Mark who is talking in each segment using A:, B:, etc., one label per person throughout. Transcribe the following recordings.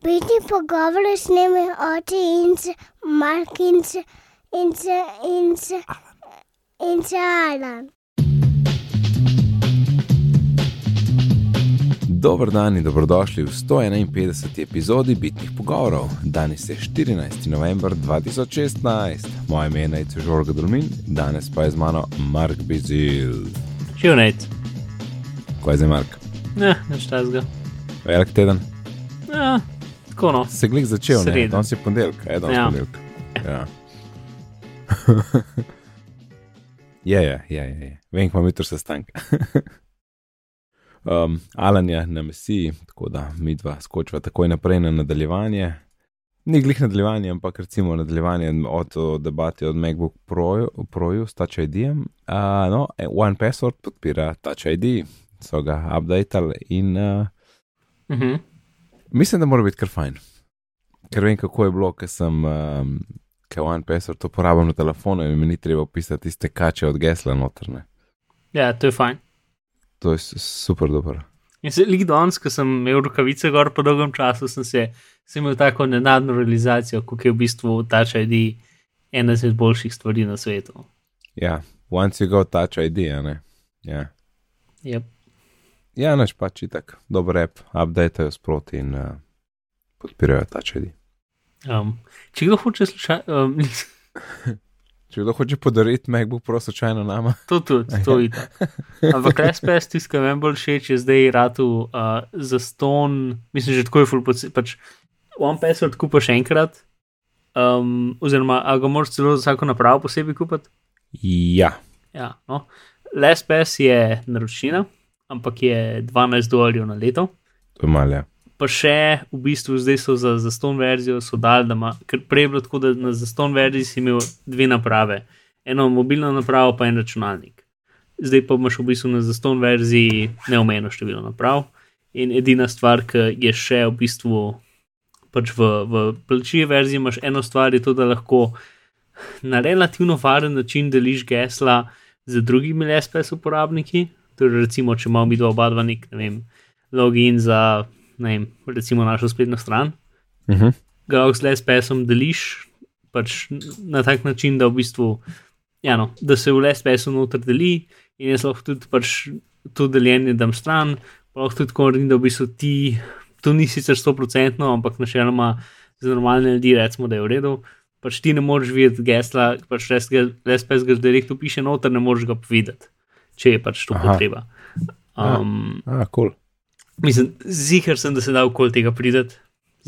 A: biti pogovori s njimi, oči in se, Mark in se, in se, in se, in se Alan.
B: Dobro dan in dobrodošli v 151. epizodi Bitnih pogovorov. Danes je 14. november 2016, moje ime je Najce Žorga Dulmin, danes pa je z mano Mark Bizil.
C: Živ nec.
B: Kaj je zdaj, Mark?
C: Ne, neč tazga.
B: Velik teden?
C: Ja, tako no.
B: Se glih začel, ne?
C: Sreda.
B: Danes je ponedeljek, je danes
C: Ja.
B: ponedeljek. Ja. je, je, je, je, je. Vem, kako imam jutro sestanek. um, Alan je na misiji, tako da mi dva skočiva takoj naprej na nadaljevanje. Ni glih nadaljevanje, ampak recimo nadaljevanje od, od debate od MacBook Pro, Proju s Touch ID-jem. Uh, no, One Password podpira Touch ID, so ga updatali in uh,
C: Mhm.
B: Mislim, da mora biti kar fajn. Ker vem, kako je bilo, ker sem, um, ker One Password uporabljam na telefonu in mi ni treba pisati tiste kače od gesla notrne.
C: Ja, to je fajn.
B: To je super dobro.
C: In se lik danes, ko sem imel rokavice gor po dolgem času, sem se sem imel tako nenadno realizacijo, kako je v bistvu Touch ID ena izmed boljših stvari na svetu.
B: Ja, once you go touch ID, ne. Ja,
C: Yep.
B: Ja naš pač itak, dober app, updatejo sproti in uh, podpirajo touch ID.
C: Um, če kdo hoče slušati, um,
B: Če kdo hoče podariti MacBook Pro slučajno nama,
C: to tudi, to je tako. Ampak LSPS, tisti, ki meni bolj všeč, je zdaj ratu uh, za ston, mislim, že tako je full poceni. Pač One Password kupaš enkrat, um, oziroma a ga moraš celo za vsako napravo posebej kupiti.
B: ja,
C: Ja, no. LSPS je naročnina, ampak je 12 dolarjev na leto.
B: to je malja.
C: Pa še v bistvu zdaj so za zaston verzijo so dali, da ima, ker prej je bilo tako, da na zaston verziji si imel dve naprave, eno mobilno napravo, pa en računalnik. Zdaj pa imaš v bistvu na zaston verziji neomejeno število naprav. In edina stvar, ki je še v bistvu pač v, v plačilni verziji, imaš eno stvar, je to, da lahko na relativno varen način deliš gesla z drugimi LSPS uporabniki. Torej, recimo, če imamo mi dva oba dva nek, ne vem, login za, ne vem, recimo našo spletno stran,
B: Uh -huh.
C: ga lahko z LSPS-om deliš pač na tak način, da v bistvu, ja, no, da se v LSPS-u noter deli in jaz lahko tudi pač to deljenje dam stran, pa lahko tudi tako naredim, da v bistvu ti, to ni sicer 100%, ampak načeloma za normalne ljudi recimo, da je v redu. Pač ti ne moreš videti gesla, pač LSPS ga direkt upiše noter, ne moreš ga videti, če je pač to
B: Aha.
C: potreba. Um,
B: Ah, kul. Cool.
C: Mislim, ziger sem, da se da okoli tega prideti,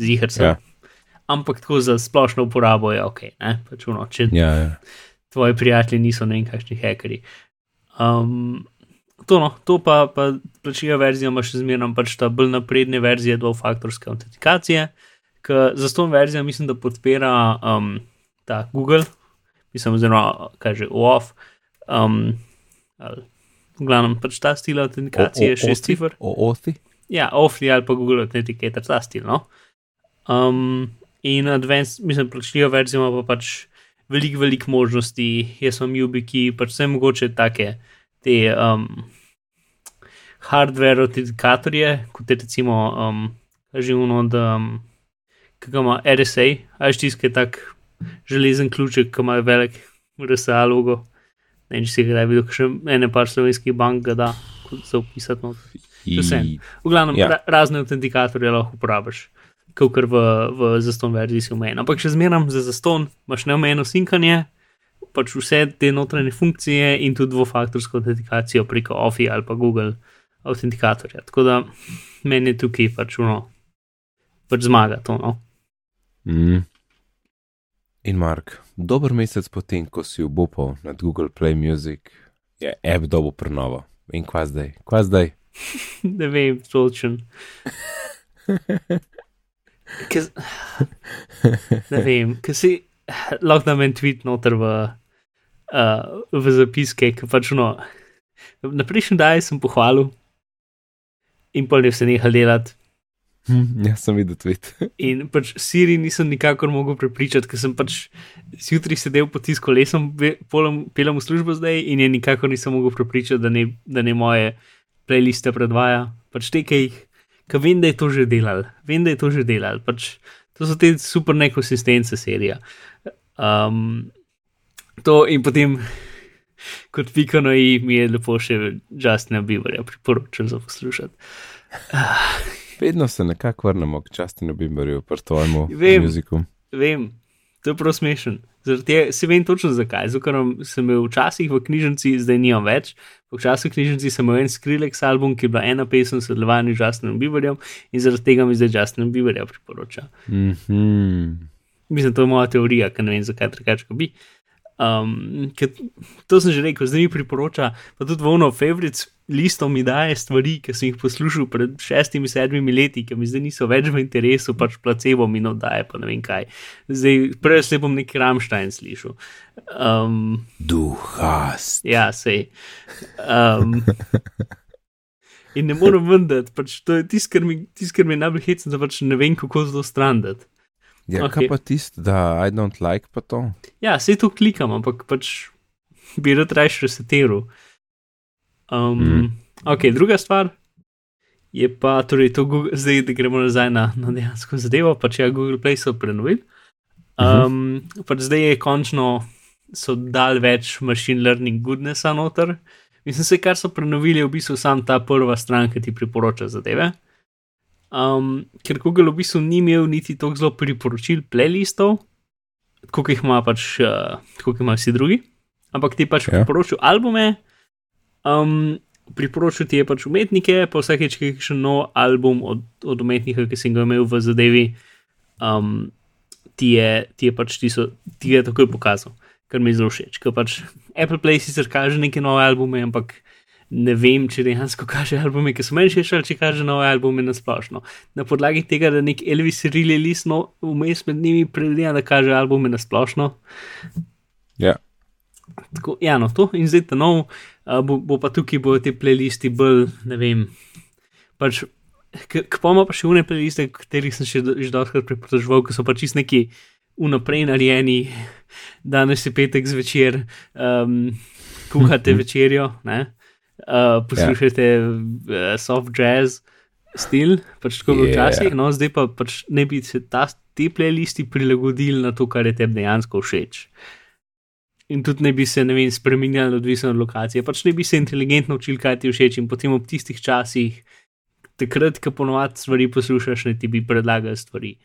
C: ziger sem.
B: Ja.
C: Ja. Ampak tako za splošno uporabo je ok, ne? pač uno, če ja.
B: Ja, ja.
C: tvoji prijatelji niso ne vem kakšni hackerji. Um, to, no, to pa, pa plačilna verzija ima še zmeraj pač ta bolj napredne verzije dvofaktorske autentikacije, ki za to verzijo mislim, da podpira um, ta Google, mislim, oziroma kaže OAF. Um, ali, v glavnem pač ta stil autentikacije, šest cifr.
B: O osti?
C: Ja, Ofli ali pa Google Authenticator, ta stil. No? Um, in Advanced, mislim, plačljiva verzija ima pa pač veliko, veliko možnosti. Jaz sem Ubiki, pač vse mogoče take te um, hardware autentikatorje, kot je recimo um, uno od, um, ima RSA, až tiskaj tak železen ključek, ki ima velik RSA logo. Ne če si ga kdaj videl, še ene par slovenskih bank da, se upisati noter. Vse. V glavnem,
B: Ja.
C: ra razne autentikatorje lahko uporabiš, kot v, v zaston verziji si omejen. Ampak še zmeraj za zaston imaš neomejeno sinkanje, pač vse te notranje funkcije in tudi dvofaktorsko autentikacijo preko Office ali pa Google autentikatorja. Tako da meni je tukaj pač uno, pač zmaga to. No.
B: Mm. In Mark, dober mesec potem, ko si obupal nad Google Play Music, je app dobo prenovo. In kva zdaj? Kva zdaj?
C: ne vem, točen. Ker- Ne vem, ker si lahko da meni tweet noter v, uh, v zapiske, ki pač no. Na prejšnji dan sem pohvalil in pa je vse nehal delati.
B: Hm, jaz sem videl tweet.
C: In pač Siri nisem nikakor mogel prepričati, ker sem pač zjutraj sedel po tisku polem- pelem v službo zdaj in je nikakor nisem mogel prepričati, da ne, da ne moje playliste predvaja. Pač te, ki jih, ker vem, da je to že delal, vem, da je to že delal. Pač, to so te super nekonsistence serije. Um, to in potem, kot pikano, mi je lepo še Justina Bieberja priporočil za poslušati.
B: Vedno se nekako vrnemo k Justinu Bieberju, pri tvojemu
C: Vem.
B: muziku.
C: Vem, to je prav smešen. Zaradi se vem točno zakaj. Zato, ker sem imel včasih v knjižnici, zdaj nimam več. V knjižnici sem imel en Skrillex album, ki je bila ena pesem s sodelovanjem z Justinom Bieberjem in zaradi tega mi zdaj Justin Bieberja priporoča.
B: Mhm.
C: Mislim, to je moja teorija, ker ne vem, zakaj drugače bi. Um, to sem že rekel, zdaj mi priporoča, pa tudi vono favorites listom mi daje stvari, ki sem jih poslušal pred šestimi, sedmimi leti, ki mi zdaj niso več v interesu, pač placebo mi daje, pa ne vem kaj. Zdaj, prej se bom neki Ramstein slišal. Um,
B: Duhast.
C: ja, sej. Um, in ne morem vendeti, pač to je tisto, kar mi, tis, kar mi je najbolj hecno, da pač ne vem, kako zelo strandati.
B: Ja, okay. kaj pa tisto, da I don't like pa to?
C: Ja, se to klikam, ampak pač bi rad raje resetiral. Um,
B: Mhm.
C: mm. Ok, druga stvar je pa, torej, to Google, zdaj, da gremo nazaj na, na dejansko zadevo, pač ja, Google Play so prenovili. Um, pač zdaj je končno, so dal več machine learning goodnessa noter. Mislim, se kar so prenovili, je v bistvu sam ta prva stran, ki ti priporoča zadeve. Um, ker Google v bistvu ni imel niti tako zelo priporočil playlistov, kot jih ima pač, uh, kot jih imajo vsi drugi, ampak ti pač
B: Ja.
C: yeah. priporočil albume, um, priporočil ti je pač umetnike, pa vsakeč, ki je še nov album od, od umetnika, ki sem ga imel v zadevi, um, ti, je, ti je pač ti, so, ti je takoj pokazal, kar mi je zelo všeč. Ker pač Apple Play sicer kaže neke nove albume, ampak ne vem, če dejansko kaže albume, ki so meni všeč, ali če kaže nove albume na splošno. Na podlagi tega, da nek Elvis Riley list no, vmes med njimi predvideva, da kaže albume na splošno.
B: Ja.
C: Tako, ja, no, to in zdaj ta nov, bo, bo pa tukaj bojo te playlisti bolj, ne vem. Pač, Kpoma pa še une playliste, katerih sem še, že dostakrat priporočal, ki so pač čist neki unaprej narejeni, danes je petek zvečer, um, kuhate večerjo, ne? uh, poslušate uh, soft jazz stil, pač tako yeah.
B: Yeah.
C: včasih, no zdaj pa pač ne bi se ta, te playlisti prilagodili na to, kar je tebi dejansko všeč. In tudi ne bi se, ne vem, spremenjali odvisno od lokacije, pač ne bi se inteligentno učili, kaj ti všeč, in potem ob tistih časih, takrat, ko ponovadi stvari poslušaš, ne ti bi predlagali stvari,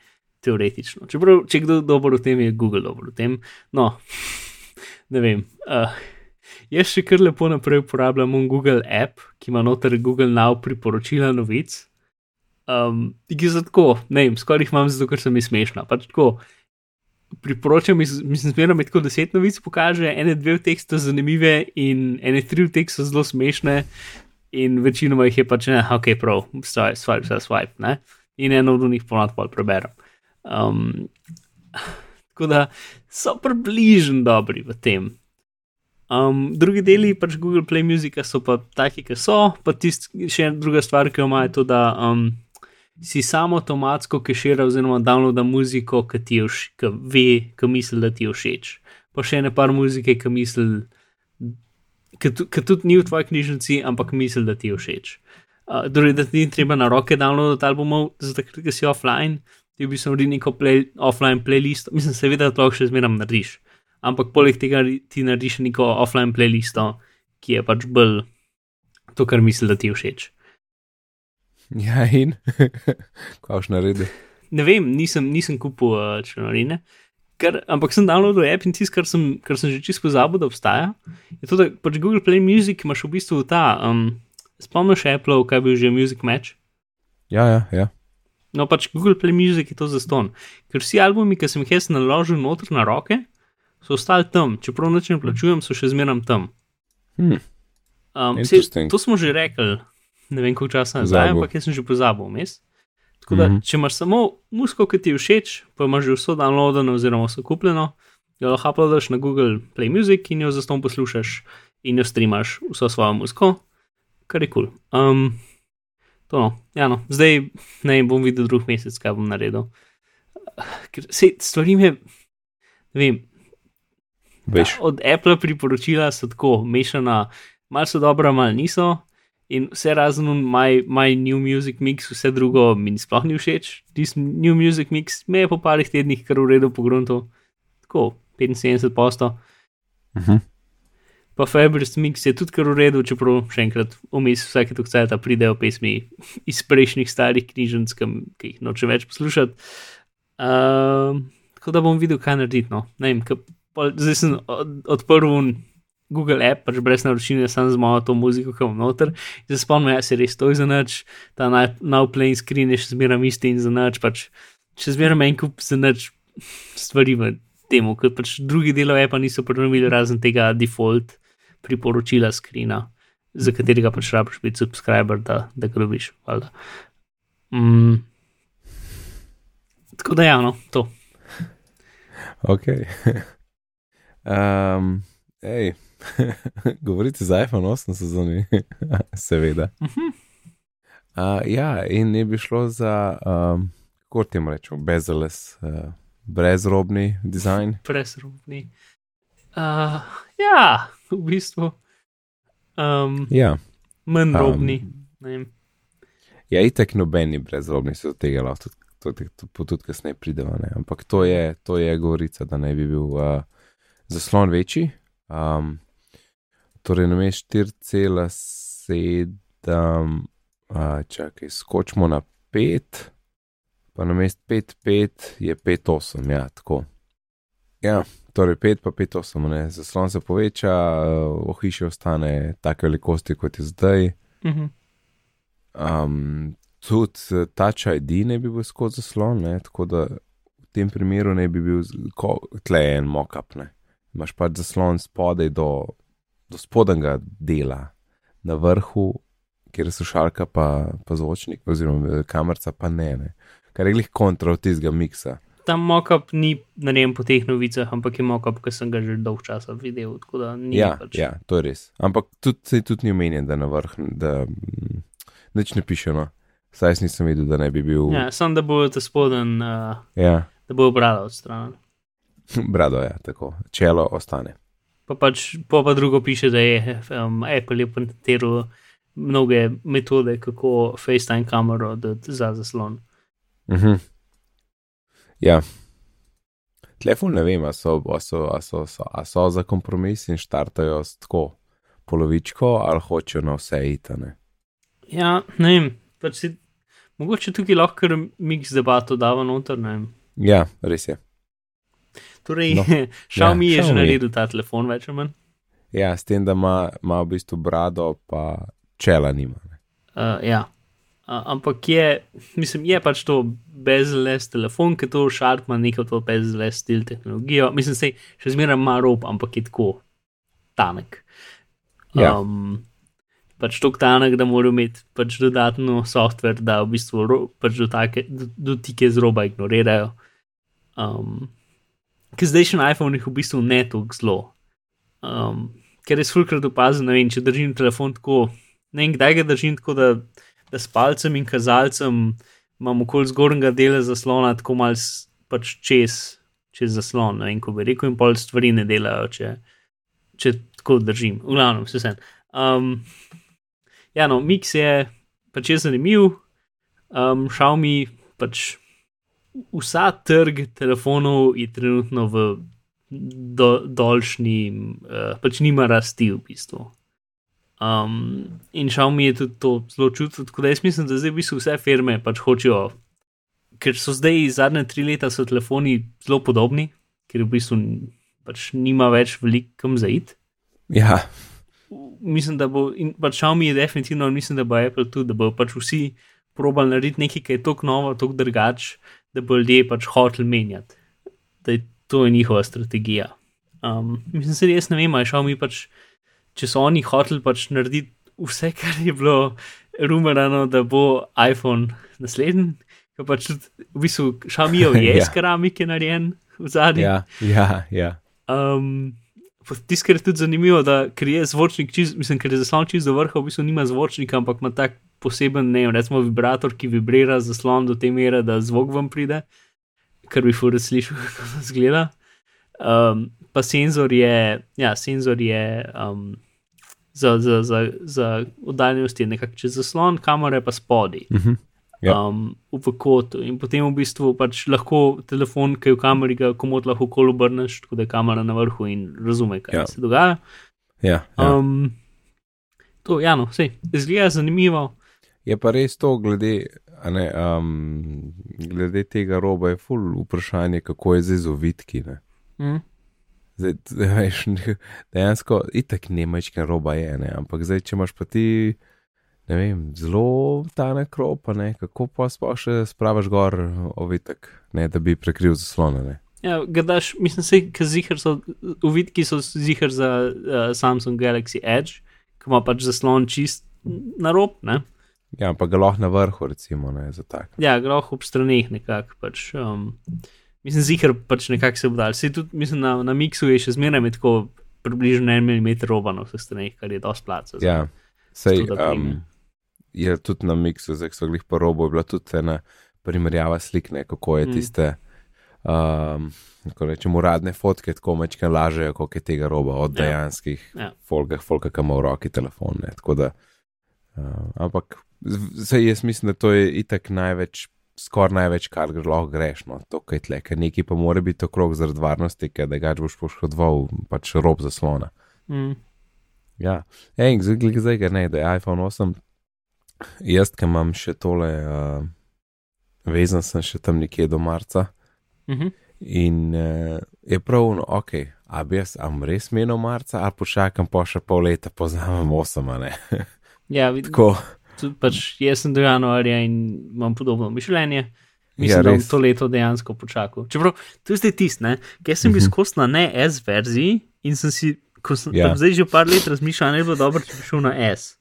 C: teoretično. Čeprav, če kdo dober v tem, je Google dober v tem. No, ne vem. Uh, jaz še kar lepo naprej uporabljam Google app, ki ima noter Google Now priporočila novic. Um, ki so tako, ne vem, skoraj jih imam zato, ker so mi smešna. Pač tako, priporočam, mis- mislim, zmerno mi tako deset novic pokaže, ene dve v tekstu so zanimive in ene tri v tekstu so zelo smešne. In večinoma jih je pač ne, ok, prav, swipe, swipe, swipe, ne. In eno od njih ponad pol preberem. Um, tako da so približno dobri v tem. Um, drugi deli pač Google Play Music so pa taki, ki so, pa tist, še ena druga stvar, ki jo ima, je to, da um, si samo avtomatsko kešira oziroma downloada muziko, ki ti je všeč, ki misli, da ti je všeč. Pa še ene par muzike, ki misli, ki tu- ki tudi ni v tvoji knjižnici, ampak misli, da ti je všeč. Uh, torej, da ni treba na roke downloadati albumov, zato ker si offline, ti bi se naredil neko play, offline playlist, mislim, seveda to lahko še zmeraj narediš. Ampak poleg tega ti narediš neko offline playlisto, ki je pač bolj to, kar misli, da ti je všeč.
B: Ja, in kaj boš naredil?
C: Ne vem, nisem, nisem kupil uh, članarine, ker, ampak sem downloadil app in tisto, kar, sem- kar sem že čisto pozabil, da obstaja, je to, da pač Google Play Music imaš v bistvu ta, um, spomniš Apple, kaj bi že Music Match.
B: Ja, ja, ja.
C: No, pač Google Play Music je to zaston. Ker vsi albumi, ki sem jih jaz naložil noter na roke, so ostali tam, čeprav noč ne plačujem, so še zmeraj tam.
B: Hm.
C: Um,
B: Interesting.
C: to smo že rekli, ne vem koliko časa nazaj, ampak jaz sem že pozabil vmes. Tako da, mm. -hmm. če imaš samo musko, ki ti je všeč, pa imaš že vso downloadeno oziroma vso kupljeno, jo lahko uploadaš na Google Play Music in jo zaston poslušaš in jo streamaš vso svojo musko, kar je kul. Cool. Um, to no, ja no, zdaj ne bom videl drug mesec, kaj bom naredil. Ker se stvari mi, je, ne vem,
B: Veš,
C: od Apple priporočila so tako mešana, malo so dobra, malo niso. In vse razen my, my New Music Mix, vse drugo mi ni sploh ni všeč. Tisti New Music Mix me je po parih tednih kar v redu pogrunto. Tako, 75 posto.
B: Uh -huh.
C: Pa Fabrics Mix je tudi kar v redu, čeprav še enkrat vmes vsake tok cajta pridejo pesmi iz prejšnjih starih knjižnic, ki jih noče več poslušati. Uh, tako da bom videl, kaj narediti. No. Ne vem, zdaj sem od, odprl un Google app, pač brez naročila, sem z mojo to muziko, ki imam noter. In se spomnim, ja se res to je za nič, ta now playing screen je še zmeraj isti in za nič, pač še zmeraj meni kup za nič stvari v temu, ker pač drugi delov appa niso prenovili razen tega default priporočila skrina, za katerega pač rabiš biti subscriber, da, da valjda. Mm. Tako da javno, to.
B: Ok. um, ej, govorite za iPhone 8 sezoni, seveda. Uh, ja, in ne bi šlo za, um, kako ti rečemo, bezeles, uh, brezrobni dizajn.
C: Presrobni. Uh, ja, v bistvu. Um,
B: Ja,
C: manj
B: Um,
C: robni. vem.
B: ja itek nobeni brezrobni se do tega lahko tudi, tudi, tudi kasneje prideva, ne? ampak to je, to je govorica, da naj bi bil uh, zaslon večji. Um, torej, na mestu 4,7, uh, čakaj, skočimo na 5, pa na mestu 5,5 je 5,8, ja, tako. Ja, torej 5 pa 5,8, ne, zaslon se poveča, ohišje ostane take velikosti, kot je zdaj. Um, tudi Touch ID ne bi bil skozi zaslon, ne, tako da v tem primeru ne bi bil tle en mock-up. Ne. Imaš pač zaslon spodaj do, do spodnjega dela, na vrhu, kjer je slušalka, pa, pa zvočnik, oziroma eh, kamerca, pa ne. ne. Kar je glih kontra od tistega miksa.
C: Ta mock-up ni narejen po teh novicah, ampak je mock-up, ki sem ga že dolg časa videl.
B: Ja,
C: pač.
B: ja, to je res. Ampak tudi, saj tudi ni omenjen, da na vrh, da mm, nič ne piše. No. Saj jaz nisem videl, da ne bi bil.
C: ja samo da bo ta spoden, uh,
B: ja.
C: da bo brada odstranjena.
B: Brado je, tako, čelo ostane.
C: Pa pač po pa drugo piše, da je um, Apple je patentiral mnoge metode, kako FaceTime kamero dati za zaslon.
B: -huh. Ja. Telefon ne vem, a so, a so, a so, so, a so za kompromis in štartajo tako polovičko ali hočejo na vse itane.
C: Ja, ne vem, pač si, mogoče tukaj lahko mix debato dava noter, ne vem.
B: Ja, res je.
C: Torej,
B: No.
C: no. Xiaomi
B: Ja,
C: je že
B: Xiaomi.
C: naredil ta telefon, več ali manj.
B: Ja, s tem, da ima, ima v bistvu brado, pa čela nima. ne.
C: Uh, ja. Uh, ampak je, mislim, je pač to bezles telefon, ki to šarp ima neko to bezles stil tehnologijo. Mislim, se še zmeraj ima rob, ampak je tako tanek.
B: Ja.
C: Um, pač tako tanek, da mora imeti pač dodatno software, da v bistvu ro, pač dotake, do- dotike z roba ignorirajo. Um, Ker zdaj še na iPhonih v bistvu ne tako zelo. Um, ker res fulkrat opazim, ne vem, če držim telefon tako, ne vem, kdaj ga držim tako, da, da s palcem in kazalcem imam okoli zgornjega dela zaslona tako malce pač čez, čez zaslon, ne vem, ko bi rekel, in pol stvari ne delajo, če, če tako držim. V glavnem, vse sem. Um, ja, no, Mix je pač je zanimiv, um, Xiaomi pač vsa trg telefonov je trenutno v do, dolžni, uh, pač nima rasti v bistvu. Um, in Xiaomi je tudi to zelo čutil, tako da jaz mislim, da zdaj v bistvu vse firme pač hočejo, ker so zdaj zadnje tri leta so telefoni zelo podobni, ker v bistvu pač nima več velikam zaid.
B: Ja,
C: Mislim, da bo, in pač Xiaomi je definitivno, in mislim, da bo Apple tudi, da bo pač vsi probali narediti nekaj, kar je tako novo, tako drugače, da bo ljudje pač hoteli menjati. Da je to je njihova strategija. Um, mislim, da res ne vem, ali je Xiaomi pač, če so oni hoteli pač narediti vse, kar je bilo rumerano, da bo iPhone naslednji, ker pač v bistvu Xiaomi je
B: Ja.
C: iz keramike narejen v zadnji.
B: ja, ja. ja.
C: Um, Tisto, kar je tudi zanimivo, da ker je zvočnik, čist, mislim, ker je zaslon čist do vrha, v bistvu nima zvočnika, ampak ima tak poseben, ne vem, recimo vibrator, ki vibrira zaslon do te mere, da zvok vam pride, kar bi fura slišal, kako to zgleda. Um, pa senzor je, ja, senzor je um, za, za, za, za oddaljenost je nekako čez zaslon, kamere pa spodaj.
B: Mhm. Ja.
C: Um, v kotu in potem v bistvu pač lahko telefon, ki je v kameri, ga komod lahko kol obrneš, tako da je kamera na vrhu in razume, kaj
B: ja.
C: se dogaja.
B: Ja, ja.
C: Um, to, ja, no, vse, zgleda zanimivo.
B: Je pa res to, glede, ne, um, glede tega roba, je ful vprašanje, kako je zdaj z ovitki. Ne?
C: Mm.
B: Zdaj, veš, dejansko, itak nemečka roba je, ne? ampak zdaj, če imaš pa ti, ne vem, zelo tanek rob, ne, kako pa sploh še spravaš gor ovitek, ne, da bi prekril zaslone. Ne?
C: Ja, ga daš, mislim, se, ker zihar so, uvitki so zihar za uh, Samsung Galaxy Edge, ki ima pač zaslon čist na rob, ne?
B: Ja, ampak ga lahko na vrhu, recimo, ne, za tak.
C: Ja, groh ob straneh nekako. Pač, um, mislim, zihar pač nekako se bo dal. Sej tudi, mislim, na, na miksu je še zmeraj med tako približno en milimeter roba na vseh straneh, kar je dosti placa.
B: Ja, sej, um, je tudi na miksu, zdaj ko so glih po robu, je bila tudi ena primerjava slik, ne, kako je
C: Mm.
B: tiste, um, kako rečem, uradne fotke tako mečke lažejo, koliko je tega roba od
C: Ja.
B: dejanskih
C: Ja.
B: folga, folka, ki ima v roki telefon. Ne, tako da, uh, ampak zdaj jaz mislim, da to je itak največ. Skoraj največ, kar lahko greš, no, to je tle, ker nekaj pa mora biti okrog zaradi varnosti, ker da ga boš poškodoval, pač rob zaslona.
C: Mm.
B: Ja, en, zdaj, glej, zdaj ga ne, da je iPhone 8. Jaz, ki imam še tole, uh, vezan sem še tam nekje do marca
C: Mhm.
B: in uh, je pravno, ok, a bi jaz, am res menil marca, a počakam pa še pol leta, poznam 8, a ne.
C: Ja, vid-
B: Tako,
C: tudi pač jaz sem do januarja in imam podobno mišljenje. Mislim,
B: Ja,
C: da bom to leto dejansko počakal. Čeprav to je zdaj tisto, ne? ker sem bil
B: Mhm.
C: skozi na ne S verziji in sem si, ko sem
B: Ja.
C: zdaj že par let razmišljal, ne bi bilo dobro, če bi šel na S.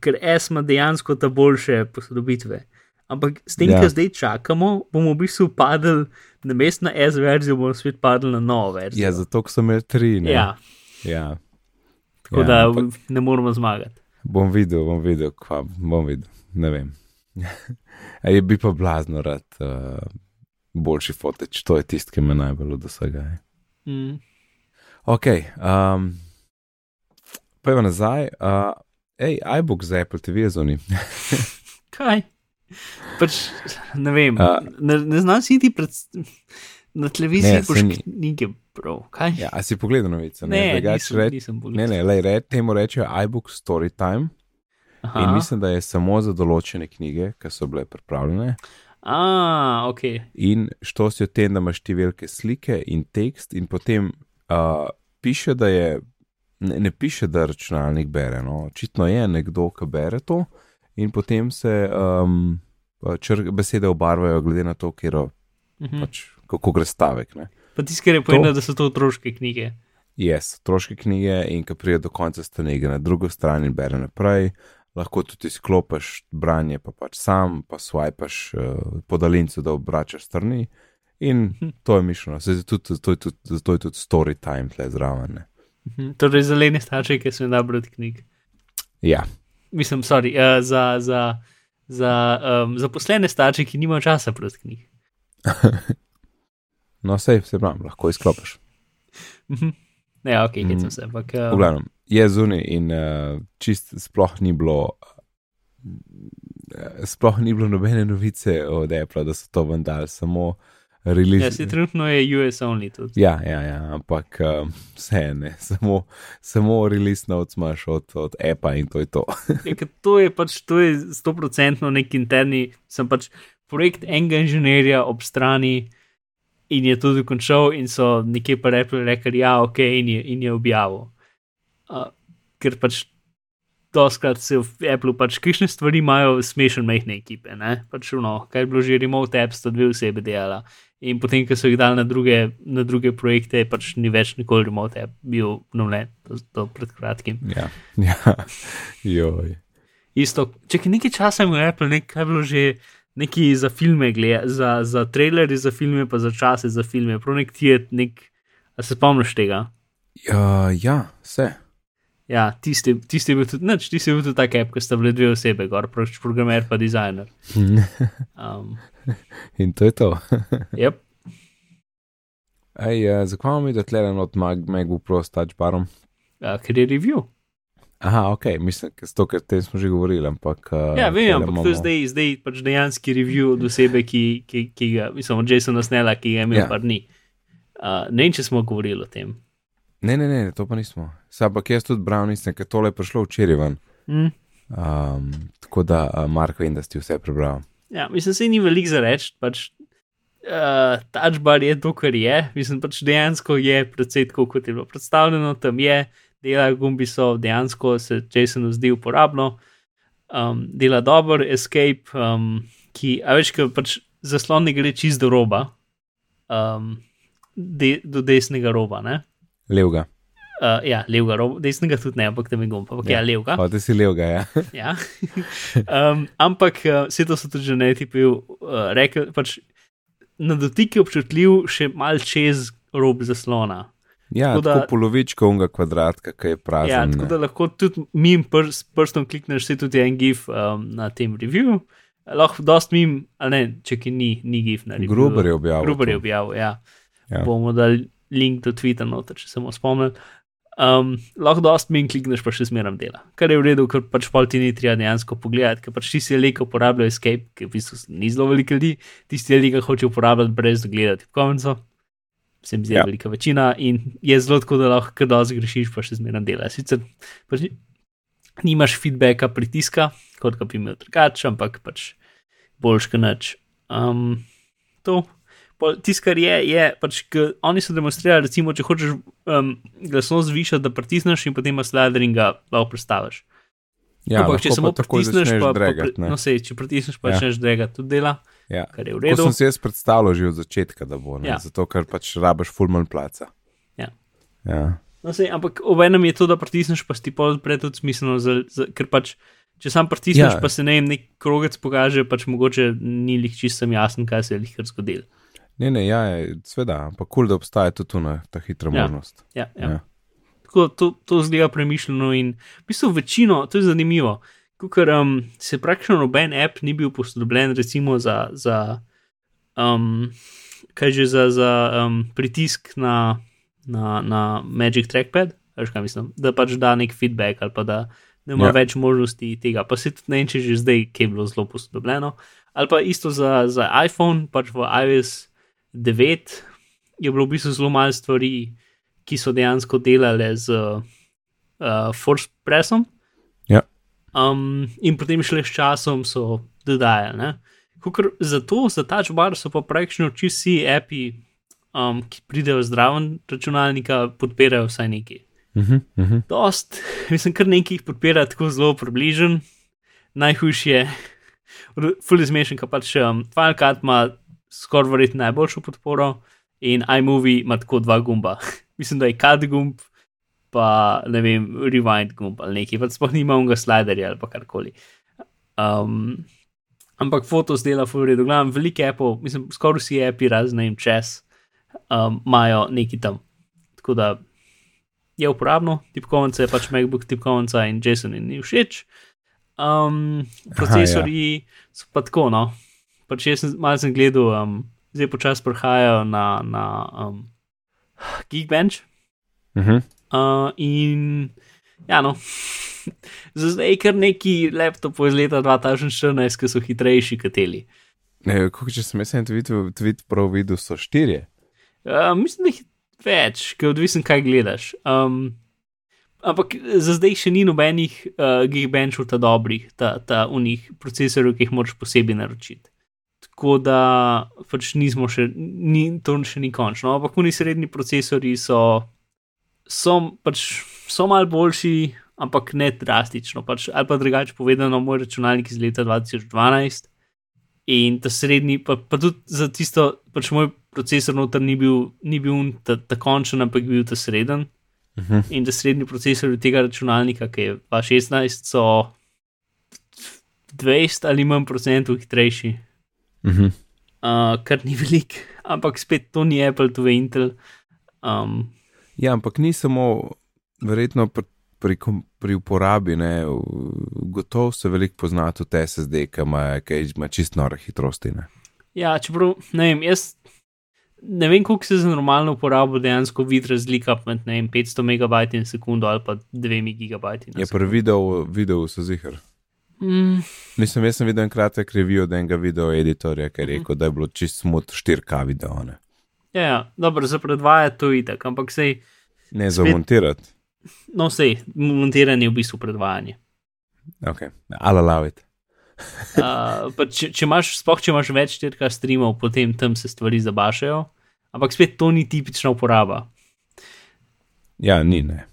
C: Ker S ima dejansko ta boljše posodobitve. Ampak s tem,
B: Ja.
C: kar zdaj čakamo, bomo v bistvu padli na mest na S verzijo, bomo spet padli na novo verzijo.
B: ja, zato ko sem imel tri, ne.
C: ja
B: ja.
C: tako
B: ja,
C: da
B: ampak
C: ne moramo zmagati.
B: Bom videl, bom videl, kva, bom videl, ne vem. A je bi pa blazno rad uh, boljši foteč, to je tisto, ki me najbolj od vsega. je.
C: Mm.
B: Ok, um, pojva nazaj. Uh, ej, iBook za Apple TV je zunaj.
C: Kaj? Pač, ne vem, uh, ne, ne znam si ti pred, na televiziji,
B: Ne,
C: boš
B: saj ni.
C: knjige prav. Kaj?
B: Ja, a si pogledal novice?
C: ne,
B: Drugače
C: nisem,
B: reč-
C: nisem
B: ne, ne, lej, re, temu rečejo iBook Storytime
C: Aha.
B: in mislim, da je samo za določene knjige, ki so bile pripravljene.
C: A, ok.
B: In što si o tem, da imaš ti velike slike in tekst, in potem uh, piše, da je, ne, ne piše, da računalnik bere. No. Očitno je nekdo, ki bere to, in potem se um, čr, besede obarvajo, glede na to, kjer,
C: Mhm.
B: pač, kako gre stavek. Ne.
C: Pa tisti, ker je povedal, da so to otroške knjige.
B: Yes, otroške knjige in ki pride do konca stranega na drugo stran in bere naprej. Lahko tudi izklopiš branje, pa pač sam, pa swipeš uh, po daljincu, da obračaš strani. In to je mišljeno, zato tudi- je tudi, je tudi story time tle zraven. ne.
C: Mhm. Torej, za lene starše, ki so jim da brati knjig.
B: Ja,
C: Mislim, sorry, uh, za, za, za um, zaposlene starše, ki nimajo časa brati knjig.
B: no sej, se pravi, lahko izklopiš.
C: Mhm. Ne, ok,
B: Mhm.
C: hecam se, ampak.
B: V
C: Uh,
B: glavnem, je zunaj in uh, čist sploh ni bilo. uh, Sploh ni bilo nobene novice od Apple, da so to vendar, samo release.
C: ja, se trenutno je US only tudi.
B: Ja, ja, ja ampak um, vse ne, samo, samo release notes imaš od, od Apple in to je to.
C: Ja, ker to je pač, to je stoprocentno nek interni, sem pač projekt enega inženirja ob strani in je tudi končal in so nekje pa Apple rekli, ja, ok, in je, in je objavil. Uh, ker pač doskrat se v Apple pač kakšne stvari imajo smešen majhne ekipe, ne? Pač no, kaj je bilo že remote apps, sta dve osebe delala. In potem, ko so jih dali na druge, na druge projekte, pač ni več nikoli remote app bil obnovljen, to, to pred kratkim.
B: Ja, ja, joj.
C: Isto, če je nekaj časa imel Apple, nekaj je bilo že neki za filme, gleda, za, za trailerje za filme, pa za čase za filme, prav nek ti je nek, a se spomniš tega?
B: Uh, ja, vse.
C: Ja, tisti, tisti je bil tudi, nič, tisti je bil tudi tak app, ko sta bile dve osebe, gor, pač programer pa dizajner. Um,
B: in to je to.
C: yep.
B: Ej, uh, zakaj imamo mi dotleden od Mag MacBook Pro s touch barom?
C: uh, ker je review.
B: Aha, ok, mislim, da s to, ker te smo že govorili, ampak. Uh,
C: Ja, vem, ampak to je
B: imamo-
C: zdaj, zdaj pač dejanski review od osebe, ki, ki, ki ga, mislim, od Jasona Snella, ki ga je imel
B: Ja.
C: par dni. Uh, ne vem, če smo govorili o tem.
B: Ne, ne, ne, to pa nismo. Sam pa jaz tudi bral nisem, ker tole je prišlo včeraj ven.
C: Hm?
B: Um, tako da, uh, Marko, vem, da si vse prebral.
C: Ja, mislim, se ni veliko za reči. Pač, uh, Touch bar je to, kar je. Mislim, pač dejansko je precej tako, kot je bilo predstavljeno. Tam je, dela gumbi so dejansko se Jasonu zdi uporabno, um, dela dober, escape, um, ki, a veš, ki pač zaslon ne gre čist do roba, um, de, do desnega roba. Ne?
B: Levga.
C: Uh, ja, levega roba, desnega tudi ne, ampak tam je gumb, ampak ja, ja levega.
B: Pa ti si levga, ja.
C: Ja. um, ampak uh, vse to so tudi že ne tipi uh, rekli, pač na dotik je občutljiv še mal čez rob zaslona.
B: Ja,
C: Tako da-
B: tako polovička unga kvadratka, ki je prazen.
C: Ja, tako da lahko tudi mim prs, prstom klikneš, se tudi en gif um, na tem review. Lahko dost mim, ali ne, če ki ni, ni gif na review.
B: Gruber je objavil.
C: Gruber je objavil, ja.
B: Ja.
C: Bomo dali link do Twitter noter, če se bomo spomnili. Um, lahko dost min klikneš, pa še zmeram dela. Kar je v redu, ker pač pol ti ni treba dejansko pogledati, ker pač tisti ljudje, ki uporabljajo Escape, ki v bistvu ni zelo veliko ljudi, tisti ljudje, ki hočejo uporabljati brez da gledati konco. Se mi zdi, da
B: Ja.
C: velika večina in je zelo tako, da lahko kar dosti grešiš, pa še zmeram dela. Sicer pač ni- nimaš feedbacka, pritiska, kot ga bi imel drugače, ampak pač boljš kot nič. Um, to. Tisto, kar je, je pač, oni so demonstrirali, recimo, če hočeš um, glasnost zvišati, da pritisneš in potem slider in ga lahko predstaviš.
B: Ja,
C: ampak če samo
B: pa takoj
C: pritisneš,
B: začneš
C: pa, pa,
B: dragat,
C: pri-
B: ne.
C: no, sej, če pritisneš, pa
B: Ja.
C: začneš dragati, tudi dela,
B: Ja.
C: kar je v
B: To
C: redu.
B: sem si jaz predstavljal že od začetka, da bo. Ne?
C: Ja.
B: Zato, ker pač rabaš fulman placa.
C: Ja.
B: ja.
C: No, sej, ampak obenem je to, da pritisneš, pa si ti pol pred tudi smiselno, za, za, ker pač. Če sam pritisneš,
B: Ja.
C: ja. pa se ne vem, nek krogec pokaže, pač mogoče ni lih čisto jasen, kaj se je lih kar zgodilo.
B: Ne, ne, ja, je, sveda, ampak kul, cool, da obstaja tudi tu na ta hitra
C: Ja.
B: možnost.
C: Ja, ja.
B: Ja.
C: Tako to, to zgleda premišljeno in v bistvu večino, to je zanimivo. Ker um, se praktično noben app ni bil posodobljen, recimo za, za um, kaj že za, za um, pritisk na, na, na Magic Trackpad, veš kaj mislim, da pač da nek feedback ali pa da, da ima
B: Ja.
C: več možnosti tega. Pa se tudi ne vem, če že zdaj kaj je bilo zelo posodobljeno. Ali pa isto za, za iPhone, pač v iOS 9 je bilo v bistvu zelo malo stvari, ki so dejansko delale z uh, Force Pressom. Um, in potem šele s časom so dodajali. ne. Kakor za ta čubar so pa praktično vsi api, um, ki pridejo zdraven računalnika, podpirajo vsaj.
B: Uh -huh, uh -huh.
C: Dost, mislim, kar nekaj jih podpira tako zelo približen. Najhujši je, fully smešen, ker pač um, Final Cut ima skoraj verjetno najboljšo podporo in iMovie ima tako dva gumba. mislim, da je cut gumb, pa ne vem, rewind gumb ali nekaj, pa sploh nima unga sliderja ali pa karkoli. Um, ampak fotos dela v redu, glavno, velike Apple, mislim, skoraj vsi api razne jim čez, um, imajo neki tam. Tako da je uporabno, tipkovnica je pač MacBook tipkovnica in Jason jim ni všeč. Um, procesori ja. so pa tako, no. Pač jaz sem malo sem gledal, um, zdaj počasi prihajajo na, na um, Geekbench
B: Uh -huh.
C: Uh, in ja, no. Za zdaj je kar neki laptopov iz leta 2014, ki so hitrejši kot teli.
B: Ne, kako če sem jaz en tweet, tweet prav videl, so štirje.
C: Uh, mislim, da jih je več, ker odvisen, kaj gledaš. Um, ampak za zdaj še ni nobenih uh, Geekbenchov ta dobrih, ta, ta unih procesorjev, ki jih moraš posebej naročiti. Tako da pač nismo še, ni, to še ni končno. Ampak oni srednji procesori so, so, pač, so mal boljši, ampak ne drastično. Pač, ali pa drugače povedano, moj računalnik iz leta 2012 in ta srednji, pa, pa tudi za tisto, pač moj procesor noter ni bil, ni bil ta, ta končen, ampak bil ta sreden.
B: Uh -huh.
C: In da srednji procesor tega računalnika, ki je 2016, so 20 ali manj procentov hitrejši,
B: Uh -huh.
C: uh, kar ni velik, ampak spet to ni Apple, to je Intel. Um,
B: Ja, ampak ni samo, verjetno pri, pri, pri uporabi, ne, gotovo se veliko pozna tudi SSD, ki ima, ima čist nore hitrosti. Ne.
C: ja, čeprav ne vem, jaz ne vem, koliko se za normalno uporabo dejansko vidi razlika med vem, 500 megabajti na sekundo ali pa 2 gigabajti. na
B: Je pri videu, videu so zihar.
C: Mm,
B: Mislim, jaz sem videl en kratek review od enega video editorja, ki je rekel, da je bilo čist smut 4K video. Ne,
C: ja, ja, dobro, za predvajati to itak, ampak sej,
B: ne za montirati.
C: no, sej, montiranje je v bistvu predvajanje.
B: Okay. I'll allow it.
C: Uh, če, če imaš, sploh če imaš več 4K streamov, potem tam se stvari zabašajo, ampak spet to ni tipična uporaba.
B: Ja, ni ne.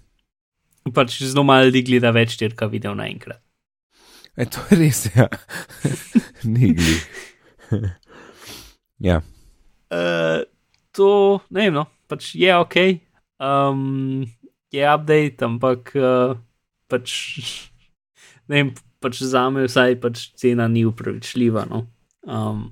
C: Pač zelo malo ljudi gleda več 4K video naenkrat.
B: E, to je res, ja. ni gli. ja,
C: Uh, to, ne vem, no, pač je ok, um, je update, ampak uh, pač, ne vem, pač za me vsaj pač cena ni upravičljiva. No. Um,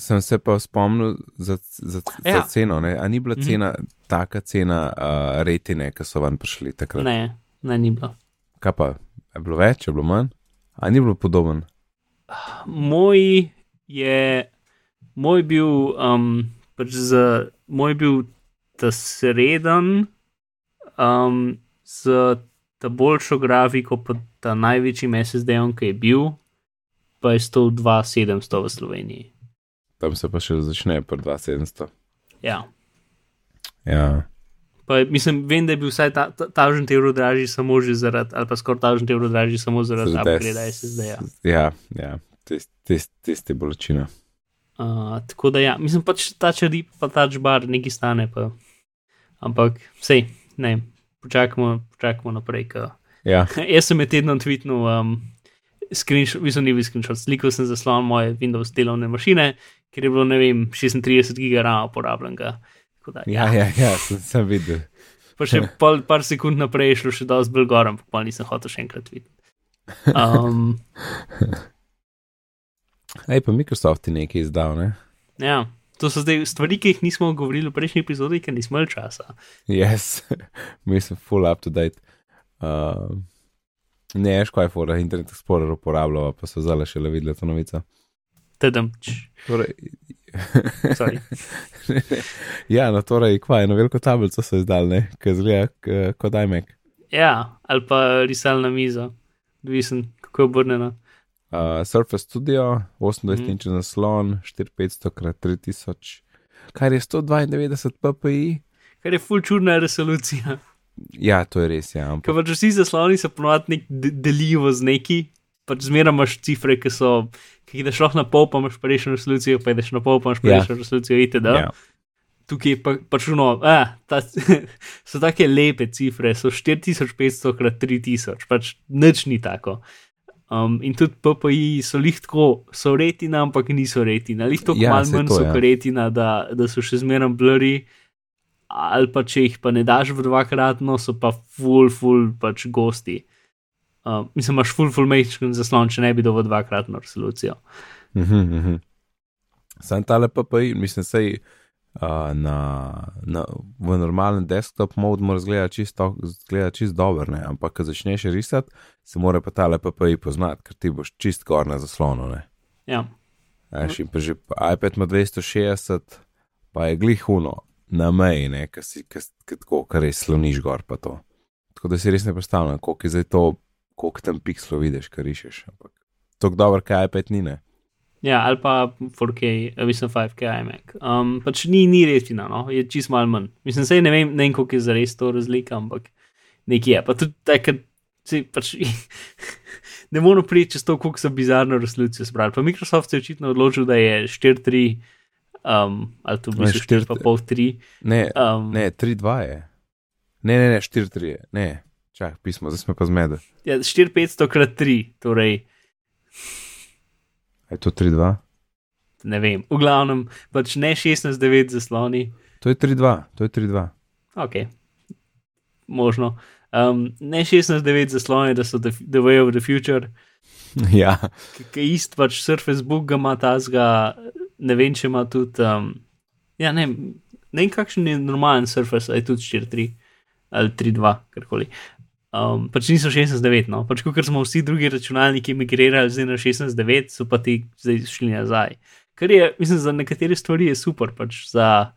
B: sem se pa spomnil za, za, za
C: Ja.
B: ceno. Ne? A ni bila
C: Mhm.
B: cena, taka cena uh, retine, ki so van prišli takrat?
C: ne, ne, ni bilo.
B: Kaj pa, je bilo več, je bilo manj? A ni bilo podoben?
C: Moj je, moj bil, um, pač za, moj bil ta sreden, um, z ta boljšo grafiko, pa ta največji SSD-om, ki je bil, pa je stal 2700 v Sloveniji.
B: Tam se pa še začne pri 2700.
C: Ja.
B: Ja,
C: Pa, mislim, vem, da je bil vsaj ta, ta evrov dražji samo že zaradi, ali pa skoraj ta evrov dražji samo zaradi
B: Zaradi
C: upgrade
B: S-
C: SSD-ja.
B: ja, ja. tist, tist, tiste bolečine.
C: Uh, tako da ja, mislim pač ta črdi, pa ta čbar nekaj stane. Pa. Ampak sej, ne, počakajmo, počakajmo naprej. Ka.
B: Ja,
C: Jaz sem med tednom tweetnil, um, screenshot, mislim, ni bil screenshot, slikal sem zaslon moje Windows delovne mašine, ker je bilo, ne vem, 36 giga uporabljenega. Da,
B: ja, ja, ja sem, sem videl.
C: Pa še pol, par sekund naprej je šlo še dosti bolj gor, ampak pa nisem hotel še enkrat videti. Um,
B: Ej, pa Microsoft je nekaj izdal, ne?
C: ja, to so zdaj stvari, ki jih nismo govorili v prejšnji epizodi, ker nismo imeli časa.
B: Yes, mislim, full up to date. Uh, ne, veš, kaj je fora, Internet Explorer uporabljava, pa so zdaj še le videli to novico.
C: Tedem,
B: Torej,
C: sorry.
B: ja, no, torej, kva, eno veliko tablico so izdali, ne, ki zgleda kot iMac.
C: Ja, ali pa risalna miza, odvisen, kako je obrnjena.
B: Uh, Surface Studio, 28
C: Mhm.
B: inč zaslon, 4500 x 3000, kar je 192 ppi.
C: Kar je full čudna resolucija.
B: Ja, to je res, ja.
C: Ker
B: Ampak,
C: pač vsi zasloni se ponovadi nek de delijo z neki, pač zmeraj imaš cifre, ki so, ki jih daš lahko na pol, pa imaš prejšnjo resolucijo, pa ideš na pol, pa imaš
B: Ja.
C: prejšnjo resolucijo, itd.
B: ja.
C: Tukaj pa, pač no, a, ta, so take lepe cifre, so 4500 x 3000, pač nič ni tako. Um, in tudi PPI so lih tako, so retina, ampak niso retina. Lih tako
B: Ja,
C: malo manj
B: to,
C: so
B: ja.
C: retina, da, da so še zmeraj blurry. Ali pa če jih pa ne daš v dvakratno, so pa full, full pač gosti. Uh, mislim, imaš full, full majhen zaslon, če ne bi dovolj dvakratno resolucijo.
B: Mhm, mhm. Sam tale PPI, mislim, sej na, na, v normalnem desktop modu mora zgledati čisto, zgleda čist dober, ne? ampak ko začneš risati, se mora pa tale PPI poznati, ker ti boš čist gor na zaslonu. Ne?
C: Ja.
B: In pa že iPad ima 260, pa je glihuno na meji, ne, ki si, ki, ki tako, kar res sloniš gor pa to. Tako da si res ne predstavljam, koliko je zdaj to, koliko tam pikslov vidiš, kar rišeš. Ampak tako dobro, kaj iPad ni, ne.
C: Ja, ali pa 4K, eh, mislim 5K iMac. Um, pač ni, ni retina, no? je čist malo manj. Mislim, sej ne vem, ne vem, koliko je za res to razlika, ampak nekje je. Pa tudi takrat, sej pač ne moramo priti čez to, koliko so bizarno resolucijo zbrali. Pa Microsoft se je očitno odločil, da je 4.3, um, ali to v
B: Ne,
C: bistvu
B: 4
C: 4.5.3.
B: Ne,
C: Um,
B: ne 3-2 je. Ne, ne, ne, 4-3 je. Ne, čak, pismo, zdaj smo pa zmede.
C: ja, 4500 krat 3, torej
B: Je to 3-2?
C: ne vem, v glavnem, pač ne 16.9 zasloni.
B: To je 3-2, to je 3-2.
C: Ok, možno. Um, ne 16.9 zaslone, da so the, the way of the future,
B: ja,
C: ki je isto, pač Surface Book ga ima tazga, ne vem, če ima tudi. Um, ja, ne, ne vem, kakšen je normalen Surface, ali je tudi 4.3 ali 3.2, karkoli. Um, pač niso 16.9, no, pač kot smo vsi drugi računalniki migrirali zdaj na 16.9, so pa ti zdaj šli nazaj. Kar je, mislim, za nekatere stvari je super, pač za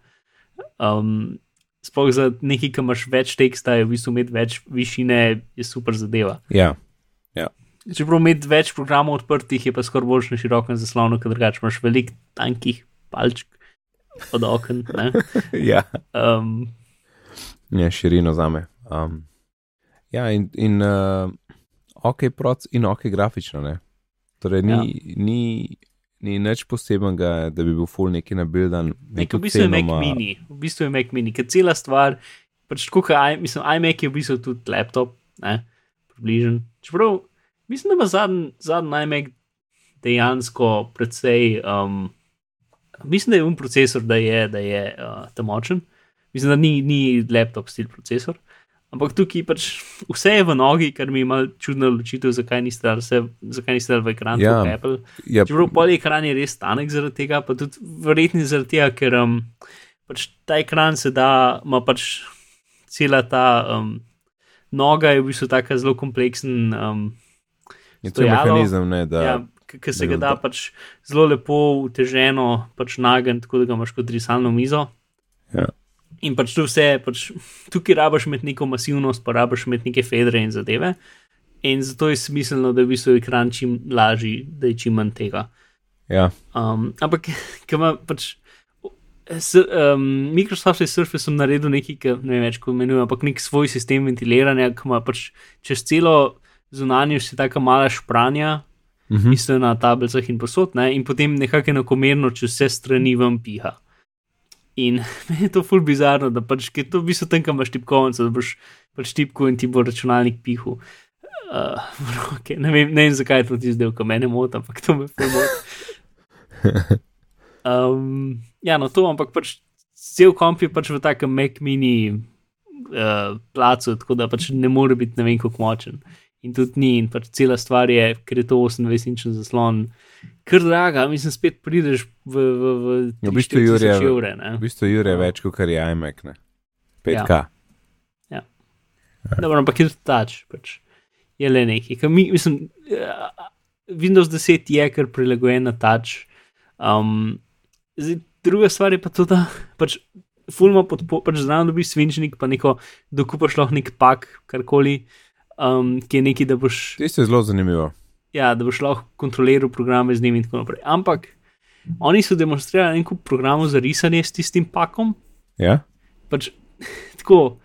C: um, sploh za nekaj, ki imaš več teksta, je v bistvu imeti več višine, je super zadeva.
B: Ja,
C: Čeprav imeti več programov odprtih, je pa skoraj bolj na širokem zaslonu, ker drugače imaš veliko tankih palčk od okn. ne.
B: ja.
C: Um,
B: je širino za me. Um, ja, in, in uh, ok, proc in ok, grafično. Ne? Torej, ni, ja. ni, ni nič posebenega, da bi bil full neki nabildan.
C: Nek, v bistvu je Mac mini, v bistvu je Mac mini, ker cela stvar, pač tako, kaj, mislim, iMac je v bistvu tudi laptop, ne, približen. Čeprav, mislim, da ima zadnji zadnji iMac dejansko precej, um, mislim, da je un procesor, da je, da je uh, tam močen. Mislim, da ni, ni laptop stil procesor. Ampak tukaj pač vse je v nogi, kar mi je malo čudno odločitev, zakaj niste dali, vse, zakaj niste dali v ekran
B: Ja.
C: ja. Apple.
B: Ja,
C: Čeprav pol ekran je res tanek zaradi tega, pa tudi verjetno zaradi tega, ker um, pač ta ekran se da, ima pač cela ta um, noga je v bistvu tako zelo kompleksen. Um,
B: je to mehanizem, ne, da
C: ja, ki se ga da- pač zelo lepo uteženo pač nagniti, tako da ga imaš kot risalno mizo.
B: Ja.
C: In pač tu vse, pač, tukaj rabaš imeti neko masivnost, pa rabaš imeti neke fedre in zadeve. In zato je smiselno, da je v bistvu ekran čim lažji, da je čim manj tega.
B: ja,
C: Um, ampak, ki ima pač. S, um, Microsoft je s Surfaceom naredil nekaj, ki ne vem več, kako imenuje, ampak nek svoj sistem ventiliranja, ki ima pač čez celo zunanjost je tako mala špranja,
B: mhm.
C: mislim na tablicah in posod, ne? in potem nekako enakomerno čez vse strani vam piha. In meni je to ful bizarno, da pač ker to v bistvu tam, kam imaš tipkovnico, da boš pač tipko in ti bo računalnik pihal. Uh, okay, ne, vem, ne vem, zakaj je to ti zdaj, ko mene moti, ampak to me ful moti. Um, ja, no to, ampak pač cel komp je pač v takem Mac mini uh, placu, tako da pač ne more biti ne vem kako močen. In tudi ni, in pač cela stvar je, ker je to 28-inčen zaslon, kar draga, mislim, spet prideš v, v, v,
B: Ja, v bistvu Jurje-
C: evre. Ne?
B: V bistvu Jure je več kot kar je iMac, ne. 5K.
C: Dobro, ampak je tudi tač, pač je le nekaj. ker Mi, mislim, uh, Windows 10 je kar prilagojen na tač. Um, zdaj, druga stvar je pa to, da pač fulma podporo, pač znam dobiš svinčnik, pa neko dokupaš lahko nek pak, karkoli, um, ki je nekaj, da boš,
B: Tisto je zelo zanimivo.
C: ja, da boš lahko kontroliral programe z njimi in tako naprej. Ampak oni so demonstrirali en kup programov za risanje s tistim pakom,
B: Ja?
C: pač tako,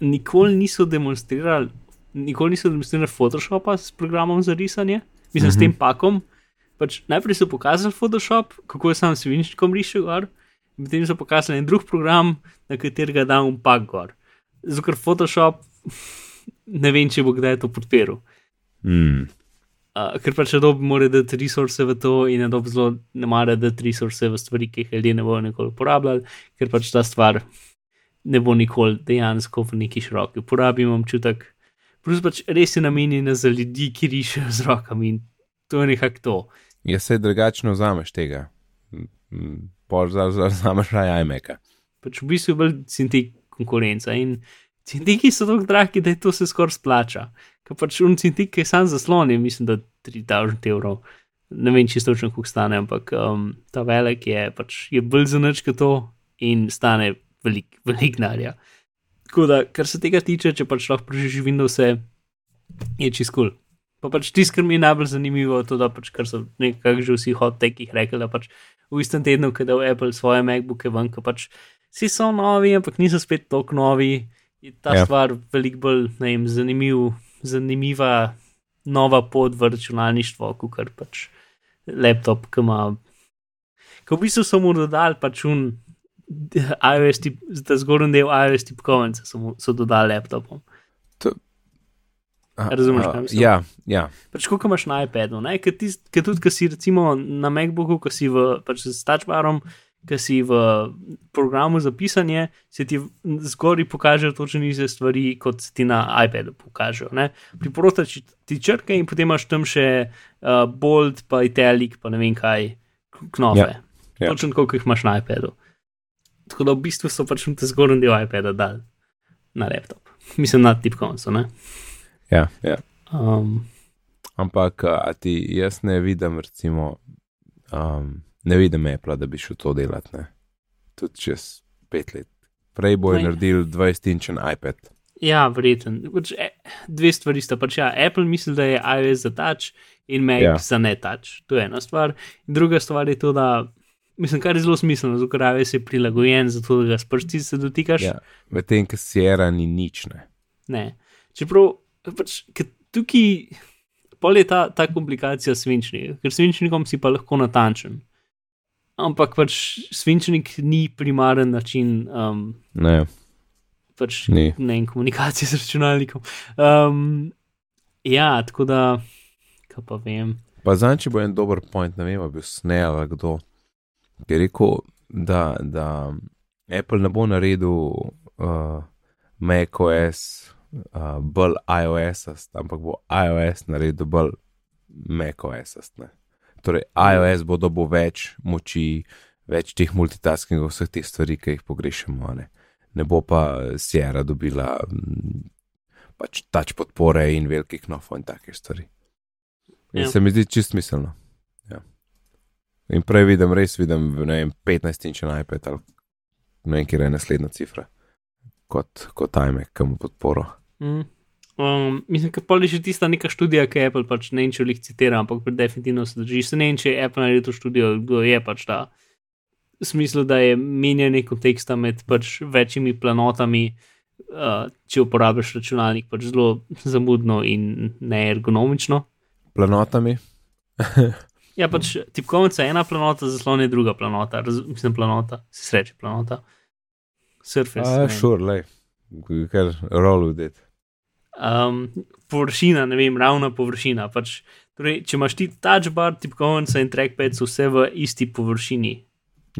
C: nikoli niso demonstrirali, nikoli niso demonstrirali Photoshopa s programom za risanje, mislim, uh -huh. s tem pakom. Pač najprej so pokazali Photoshop, kako je sam svinčnikom rišel gor, in potem so pokazali en drug program, na katerega da un pak gor. Zato ker Photoshop ne vem, če bo kdaj to podpiral.
B: Mm.
C: Uh, ker pač Adobe mora dati resurse v to in Adobe zelo ne mara dati resurse v stvari, ki jih ljudje ne bodo nikoli uporabljali, ker pač ta stvar ne bo nikoli dejansko v neki široki uporabi, imam občutek. Plus pač res je namenjena za ljudi, ki rišejo z rokami in to je nekako to.
B: Ja, se drugačno vzameš tega. Mm, Pol vzameš raje iMac.
C: Pač v bistvu je bolj cintik konkurenca in cintiki so tako dragi, da je to se skoraj splača. Ker pač un cintik, ki je sam zaslon, je mislim, da 3000 evrov. Ne vem čisto točno, koliko stane, ampak um, ta velik je pač je bolj za nič kot to in stane velik, velik narja. Tako da, kar se tega tiče, če pač lahko preživiš Windows, je čist kul. Cool. Pa pač tisto, kar mi je najbolj zanimivo, je to, da pač, kar so nekako že vsi hot-tekih rekli, da pač v istem tednu, ko je dal Apple svoje MacBooke ven, ko pač vsi so novi, ampak niso spet tako novi. Je ta
B: Ja.
C: stvar veliko bolj vem, zanimiv, zanimiva nova pot v računalništvo, kot kar pač laptop, ki ima. Ko v bistvu so mu dodali pač un iOS, tip, ta zgornji del iOS tipkovnice so, so dodali laptopom.
B: A-
C: Razumeš, kaj mislim?
B: Ja, ja.
C: Pač kot imaš na iPadu, ker tudi, ki si recimo na MacBooku, ki si v, pač s touchbarom, ki si v programu za pisanje, se ti zgori pokažejo točno iste stvari, kot ti na iPadu pokažejo. ne. Priporoča ti- ti črke in potem imaš tam še uh, bold, pa italic, pa ne vem kaj, k- knofe.
B: Ja, ja.
C: Točno koliko jih imaš na iPadu. Tako da v bistvu so pač te zgornji del iPada dal na laptop. Mislim na tipkovnico,
B: ja, ja.
C: Um,
B: Ampak a ti jaz ne vidim, recimo, um, ne vidim Apple, da bi šel to delati. Ne? Tudi čez pet let, Prej bojo
C: No, ja.
B: naredili 20-inčen iPad.
C: Ja, verjeten. Pač, e, dve stvari sta. Pač, ja, Apple misli, da je iOS za touch in Mac
B: Ja.
C: za ne touch. To je ena stvar. In druga stvar je to, da mislim, kar je zelo smiselno, zato ker iOS je prilagojen, zato da ga s prsti se dotikaš.
B: Ja. Medtem, ker Sierra ni nič. Ne.
C: Ne. Čeprav pač, tukaj pol je ta, ta komplikacija s svinčnikom, ker s svinčnikom si pa lahko natančen. Ampak pač svinčnik ni primaren način um,
B: Ne,
C: pač
B: ni.
C: ne vem, komunikacije z računalnikom. Um, ja, tako da, kaj pa vem.
B: Pa znam, če bo en dober point, ne vem, ali bil snel ali kdo, ki je rekel, da, da Apple ne bo naredil uh, macOS uh, bolj iOS-ast, ampak bo iOS naredil bolj macOS-ast. Torej, iOS bo dobil več moči, več teh multitaskingov, vseh teh stvari, ki jih pogrešamo. Ne, ne bo pa Sierra dobila mm, pač tač podpore in velikih knofov in take stvari. In
C: Ja.
B: se mi zdi čist smiselno. Ja. In prej vidim, res vidim, ne vem, 15 inč na iPad ali ne vem, kje je naslednja cifra, kot, kot iMac, ki mu podporo.
C: Mm. Um, mislim, da je še tista neka študija, ki je Apple pač ne vem, če jih citira, ampak definitivno se drži. Se ne vem, če je Apple naredil to študijo, kdo je pač ta. V smislu, da je menjanje konteksta med pač večjimi planotami, uh, če uporabiš računalnik, pač zelo zamudno in neergonomično.
B: Planotami,
C: Ja, pač tipkovnica je ena planota, zaslon je druga planota, raz, mislim, planota, se sreče planota. Surface.
B: a
C: ne vem.
B: šur, lej, ker roll with it.
C: Um, površina, ne vem, ravna površina. Pač, torej, če imaš ti touch bar, tipkovnica in trackpad, so vse v isti površini.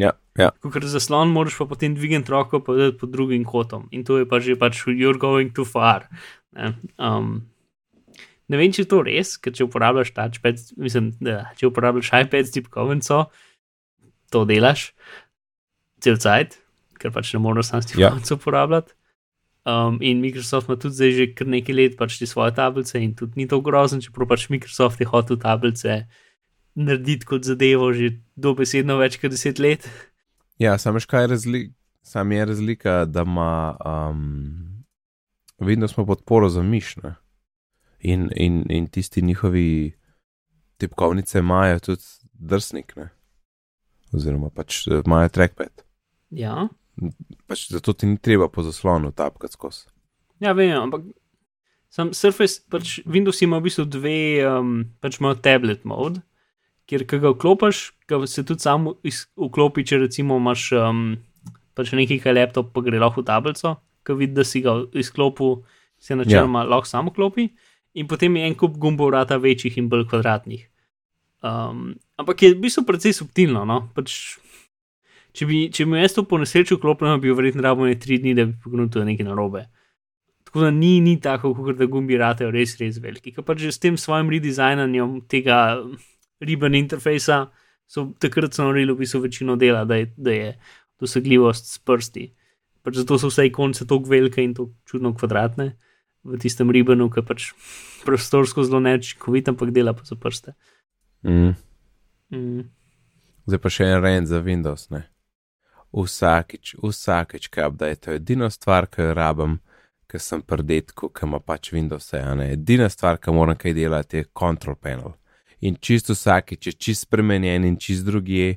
B: Ja, ja,
C: Ker zaslon moraš pa potem dvigniti roko pa dati pod drugim kotom in to je pa že pač you're going too far. Ne, um, ne vem, če je to res, ker če uporabljaš touchpad, mislim, da če uporabljaš iPad s tipkovnico, to delaš cel cajt, ker pač ne moreš sam s
B: Ja.
C: tipkovnico uporabljati. Um, in Microsoft ima tudi zdaj že kar nekaj let pač te svoje tablice in tudi ni to grozno, čeprav pač Microsoft je hotel tablice narediti kot zadevo že dobesedno več kot deset let.
B: ja samo veš, kaj je razlika. Sam je razlika, da ima um, Windows ima podporo za miš. Ne? In, in, in tisti njihovi tipkovnice imajo tudi drsnik, ne? oziroma pač eh, imajo trackpad.
C: Ja,
B: Pač zato ti ni treba po zaslonu tapkati skozi.
C: ja vem, ampak sam Surface, pač Windows ima v bistvu dve, um, pač ima tablet mode, kjer ga vklopiš, ga se tudi samo iz- vklopi, če recimo imaš um, pač neki kaj laptop, pa gre lahko v tablico, ko vidi, da si ga izklopil, se načeloma ja. lahko samo klopi, in potem je en kup gumbov vrata večjih in bolj kvadratnih. Um, ampak je v bistvu precej subtilno, no? pač Če bi, če bi jaz to po nesreči vklopil, bi verjetno rabo ne tri dni, da bi da je nekaj narobe. Tako da ni, ni tako, kot da gumbi ratejo res, res veliki. Ker pač že s tem svojim redesignanjem tega ribbon interfejsa so takrat so naredili v bistvu večino dela, da je, da je dosegljivost s prsti. Pač zato so vse ikonce tako velike in tako čudno kvadratne v tistem ribbonu, ki pač prostorsko zelo neučinkovit, ampak dela pa za prste.
B: Mm.
C: Mm.
B: Zdaj pa še en rent za Windows. Ne? Vsakič, vsakič, kaj update, to je edina stvar, ki jo rabim, ker sem predetku, ki ima pač Windows. Ja, ne? edina stvar, ki moram kaj delati, je control panel. In čisto vsakič je čist spremenjen in čist drugje,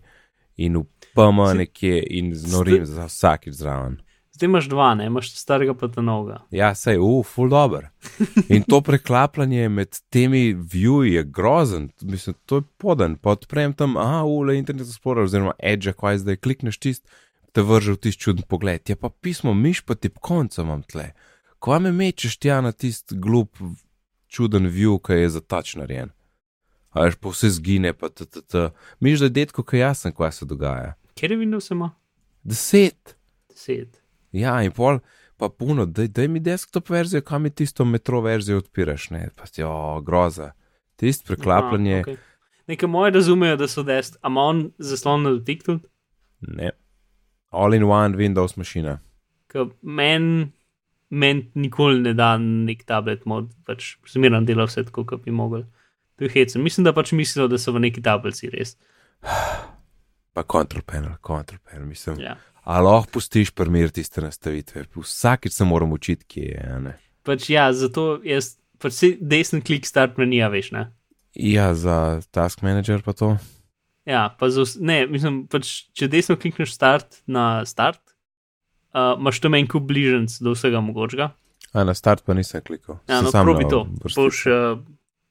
B: in upama
C: Si-
B: nekje in znorim za vsakič zraven.
C: Zdaj imaš dva, ne imaš starega pa ta novega.
B: Ja, sej, uf, full dobro. In to preklapljanje med temi viewi je grozen, mislim, to je poden. Pa odprem tam, a, ule, internet explorer, oziroma edge, kaj zdaj klikneš tist, te vrže v tisti čuden pogled. Je pa pismo, miš pa tip konca imam tle. Ko me mečeš tja na tisti glup, čuden view, ki je za tač narejen. A veš, pa vse zgine, pa t, t, t. Miš, da je detko, kaj jasen, kaj se dogaja.
C: Kjer je Windows ima?
B: Deset.
C: Deset.
B: Ja, in pol, pa puno, daj, daj mi desktop verzijo, kam mi tisto metro verzijo odpiraš, ne, pa ti, o, groza. Tisto preklapljanje,
C: Aha, okay. Nekaj moje razumejo, da so dest, a ima on zaslon na dotik tudi,
B: ne. All in one Windows mašina.
C: meni men nikoli ne da nek tablet mod, pač zmerno dela vse tako, kot bi mogel. To je hecen. Mislim, da pač mislijo, da so v neki tablici res.
B: Pa control panel, control panel, mislim.
C: Ja.
B: A lahko pustiš primir tiste nastavitve, vsakič se moram učiti, kje je.
C: Pač ja, zato jaz, pač desen klik start menija, veš, ne.
B: Ja, za task manager pa to.
C: Ja, pa za, vs- ne, mislim, pač, če desno klikneš start na start, uh, imaš tam en kup bližnjic do vsega mogočega.
B: A na start pa nisem klikal.
C: Ja, no, probi to. Boš, uh,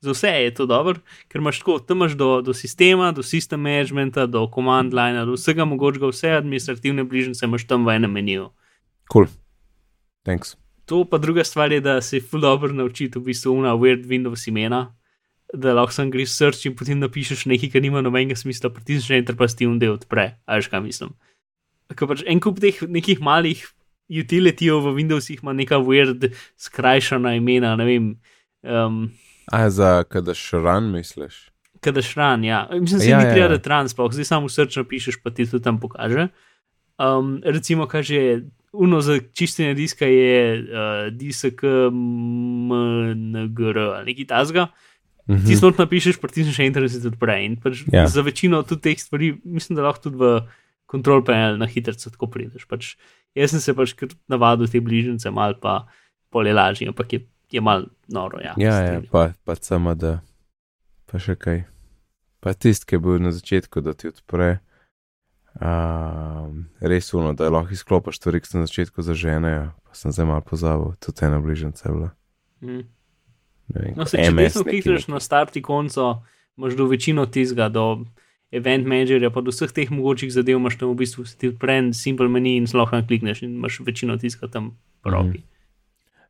C: za vse je to dobro, ker imaš tako, tam imaš do, do sistema, do sistem managementa, do command line, do vsega mogočega, vse administrativne bližnjice imaš tam v enem meniju.
B: Cool. Thanks.
C: To pa druga stvar je, da se ful dobro naučiti v bistvu una weird Windows imena, da lahko sam greš search in potem napišeš nekaj, kar nima nobenega smisla, pritisneš enter pa ti un del odpre, a veš kaj mislim. Ker pač en kup teh nekih malih utilitijev v Windowsih ima neka weird skrajšana imena, ne vem. Um,
B: A za kada šran misliš?
C: Kada šran, ja. Mislim, da
B: Ja,
C: ni
B: ja,
C: treba, da trans, sploh zdaj samo search napišeš, pa ti to tam pokaže. Um, recimo, kaže, uno za čiščenje diska je uh, disk MNGR ali nekaj tasga.
B: Mhm.
C: Ti snot napišeš, pritisneš enter in se ti odpre. In pač
B: Ja.
C: za večino tudi teh stvari, mislim, da lahko tudi v kontrol panel na hitro tako prideš. Pač, jaz sem se pač navadil te bližnjice, mal pa pol je lažje, ampak je, je mal noro. Ja,
B: Ja, ja, pa, pa samo da. Pa še kaj. Pa tisti, ki je bil na začetku, da ti odpre. Um, res uno, da lahko izklopiš stvari, ki so na začetku zaženejo. Pa sem zdaj malo pozabil, tudi ena bližnjica je bila.
C: Mm.
B: Vem,
C: No, se, če desno klikneš na start ikonco, imaš do večino tizga, do event managerja, pa do vseh teh mogočih zadev imaš tam v bistvu ti odpre en simple meni in zelo lahko klikneš in imaš večino tizga tam po roki.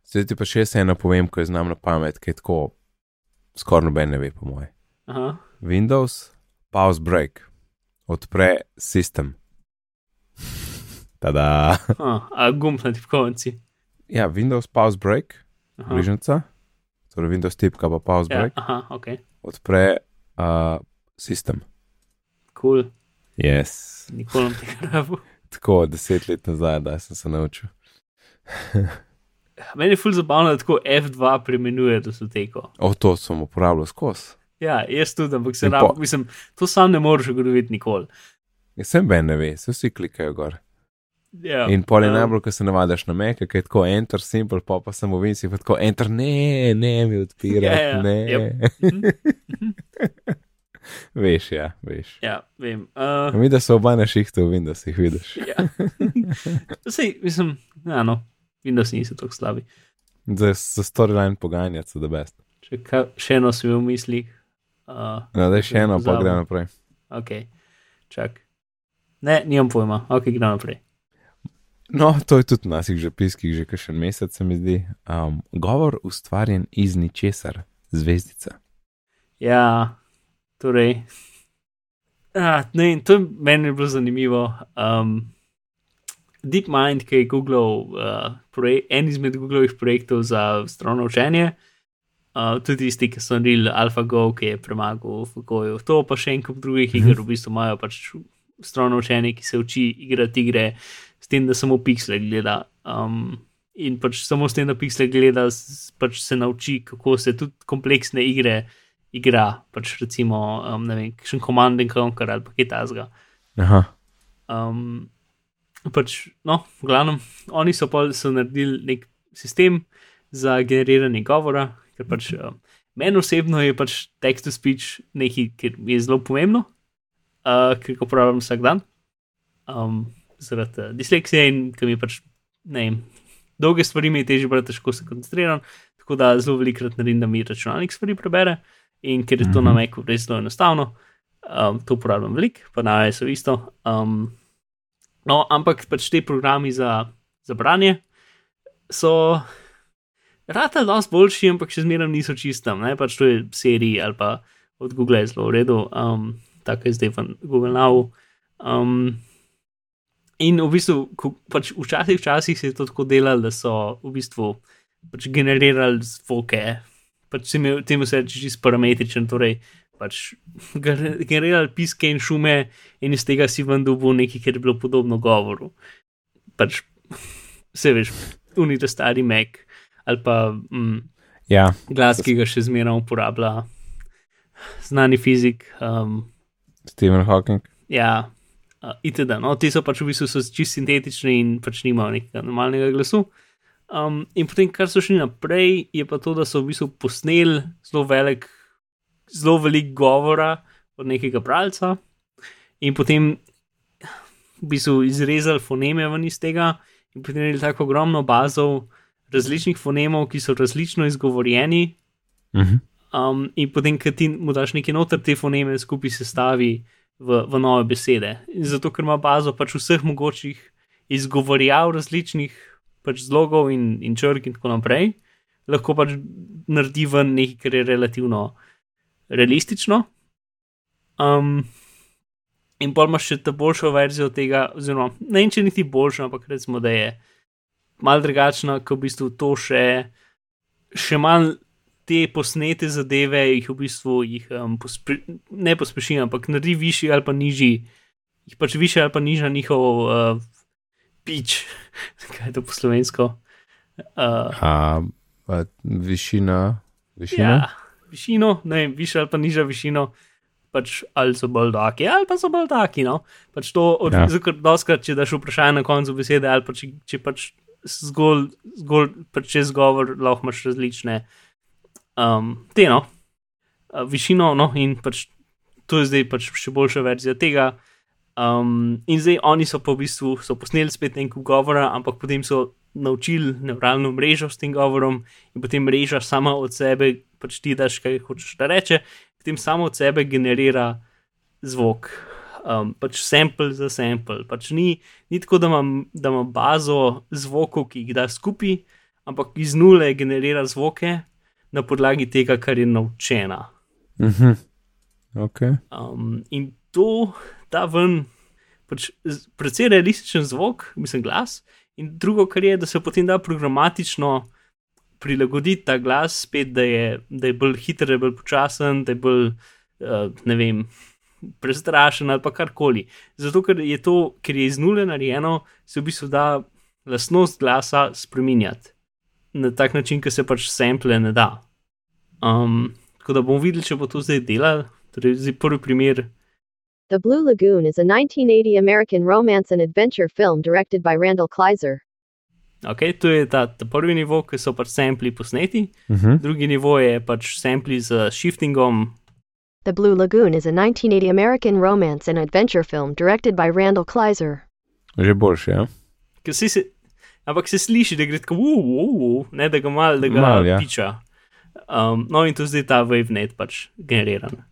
B: Zdaj ti pa še jaz eno povem, ko je znam na pamet, ki je tako skoraj noben ne ve, po moje.
C: Aha,
B: Windows, pause break, odpre sistem. Tada.
C: a, a gumb na tipkovnici.
B: Ja, Windows, pause break, bližnjica, torej Windows tipka pa pause
C: ja,
B: break,
C: aha, ok,
B: odpre uh, sistem.
C: cool,
B: Yes.
C: nikoli ne tega rabu.
B: Tako deset let nazaj, da sem se naučil.
C: Meni je ful zabavno, da tako F2 premenuje datoteko.
B: O, to sem uporabljal skozi.
C: Ja, jaz tudi, ampak se
B: In
C: rab,
B: po-
C: mislim, to sam ne moreš ugotoviti nikoli.
B: Jaz sem ben ne ve, se vsi klikajo gor.
C: Ja,
B: In pol je
C: um,
B: najbolj, ko se navadaš na meka, ki je tako enter, simple, pa pa samo vinci, pa tako enter, ne, ne mi odpira,
C: Ja, ja,
B: ne.
C: Mhm.
B: veš, ja, veš.
C: Ja, vem. Uh,
B: Mi, da so oba na šihtu v Windowsih, vidiš.
C: Ja. Sej, mislim, ja, no, Windows niso tako slabi.
B: Za, za storyline poganjati so the best.
C: Če ka, še eno si v mislih. Uh,
B: No, da še eno, pa gremo naprej.
C: ok, čak. Ne, nimam pojma, ok, gremo naprej.
B: No, to je tudi v naših žepiskih že kakšen mesec, se mi zdi. Um, govor ustvarjen iz ničesar, zvezdica.
C: Ja, torej. Ah, ne, to je meni bilo zanimivo. Um, DeepMind, ki je Googlov, uh, projek, en izmed Googlovih projektov za strojno učenje, uh, tudi tisti, ki so naredili AlphaGo, ki je premagal v Goju, to pa še en kup drugih
B: Mhm.
C: iger, v bistvu imajo pač strojno učenje, ki se uči igrati igre, s tem, da samo piksle gleda. Um, in pač samo s tem, da piksle gleda, pač se nauči, kako se tudi kompleksne igre igra, pač recimo, um, ne vem, kakšen Command and Conquer ali kaj tasga.
B: Aha,
C: Um, pač, no, v glavnem, oni so pa so naredili nek sistem za generiranje govora, ker pač um, meni osebno je pač text to speech nekaj, kar mi je zelo pomembno, uh, ker ga uporabljam vsak dan. Um, zaradi uh, disleksije in ker mi pač, ne vem, dolge stvari mi je težje brati, težko se koncentriram, tako da zelo velikrat naredim, da mi računalnik stvari prebere in ker je to na
B: Mhm.
C: Macu res zelo enostavno, um, to uporabljam veliko, pa na so isto. Um, no, ampak pač te programi za, za branje so. Rata je dosti boljši, ampak še zmeraj niso čistem, ne pač to je seriji ali pa od Google je zelo v redu, um, tako je zdaj v Google Now. Um, in v bistvu, ko, pač včasih, včasih se je to tako delalo, da so v bistvu pač generirali zvoke, pač temu se reče čisto parametričen, torej pač gener- generirali piske in šume, in iz tega si ven dobil nekaj, kar je bilo podobno govoru. Pač se veš, unita stari Mac ali pa mm,
B: ja,
C: glas, ki ga še zmeraj uporablja, znani fizik. Um,
B: Stephen Hawking.
C: ja, uh, itd. No, ti so pač v bistvu so čist sintetični in pač nimajo nekega normalnega glasu. Um, in potem, kar so šli naprej, je pa to, da so v bistvu posneli zelo velik, zelo velik govora od nekega bralca in potem v bistvu izrezali foneme ven iz tega in potem imeli tako ogromno bazov različnih fonemov, ki so različno izgovorjeni.
B: Mhm.
C: Um, in potem, ki ti mu daš nekaj noter, te foneme skupaj sestavi v, v nove besede. In zato, ker ima bazo pač vseh mogočih izgovorjav različnih pač zlogov in, in črk in tako naprej, lahko pač naredi ven nekaj, kar je relativno realistično. Um, in pa imaš še ta boljšo verzijo tega, oziroma ne vem, če niti boljša, ampak recimo, da je mal drugačna, ko v bistvu to še, še mal te posnete zadeve, jih v bistvu jih, um, pospre, ne pospeši, ampak naredi višji ali pa nižji, jih pač više ali pa nižja njihov uh, pič, kaj je to po slovensko. Uh,
B: A, a višina, višina?
C: ja, višino, ne vem, više ali pa nižja višino. Pač ali so bolj taki, ali pa so bolj taki. No? Pač to,
B: Ja.
C: ja. doskrat, če daš vprašanje na koncu besede, ali pa če, če pač zgolj, zgolj pač čez govor, lahko imaš različne um, te, no, uh, višino, no, in pač to je zdaj pač še boljša verzija tega. Um, in zdaj oni so pa v bistvu so posneli spet en kup govora, ampak potem so naučili neuralno mrežo s tem govorom, in potem mreža sama od sebe, pač ti daš, kaj hočeš da reče, potem sama od sebe generira zvok. Um, pač sample za sample. Pač ni, ni tako, da imam, da imam bazo zvokov, ki jih da skupaj, ampak iz nule generira zvoke na podlagi tega, kar je naučena.
B: Mhm. Ok.
C: Um, in to da ven pač precej realističen zvok, mislim, glas. In drugo, kar je, da se potem da programatično prilagoditi ta glas, spet, da je, da je bolj hiter, da je bolj počasen, da je bolj, uh, ne vem, prestrašen ali karkoli. Zato, ker je to, ker je iz nule narejeno, se v bistvu da lastnost glasa spremenjati na tak način, ki se pač sample ne da. Um, tako da bomo videli, če bo to zdaj delal. Torej, zdaj prvi primer.
D: The Blue Lagoon is a 1980 American romance and adventure film directed by Randall Kleiser.
C: Okay, to je ta, ta prvi nivo, ki so pač sampli posneti,
B: Mhm.
C: drugi nivo je pač sampli z shiftingom.
D: The Blue Lagoon is a 1980 American romance and adventure film directed by Randall Kleiser.
B: Že boljše, ja.
C: ker si Se, ampak se sliši, da gre tako, uh, uh, uh, ne da ga mal, da ga
B: Malo, ja.
C: piča. Um, no, in to zdaj ta wavenet pač generiran.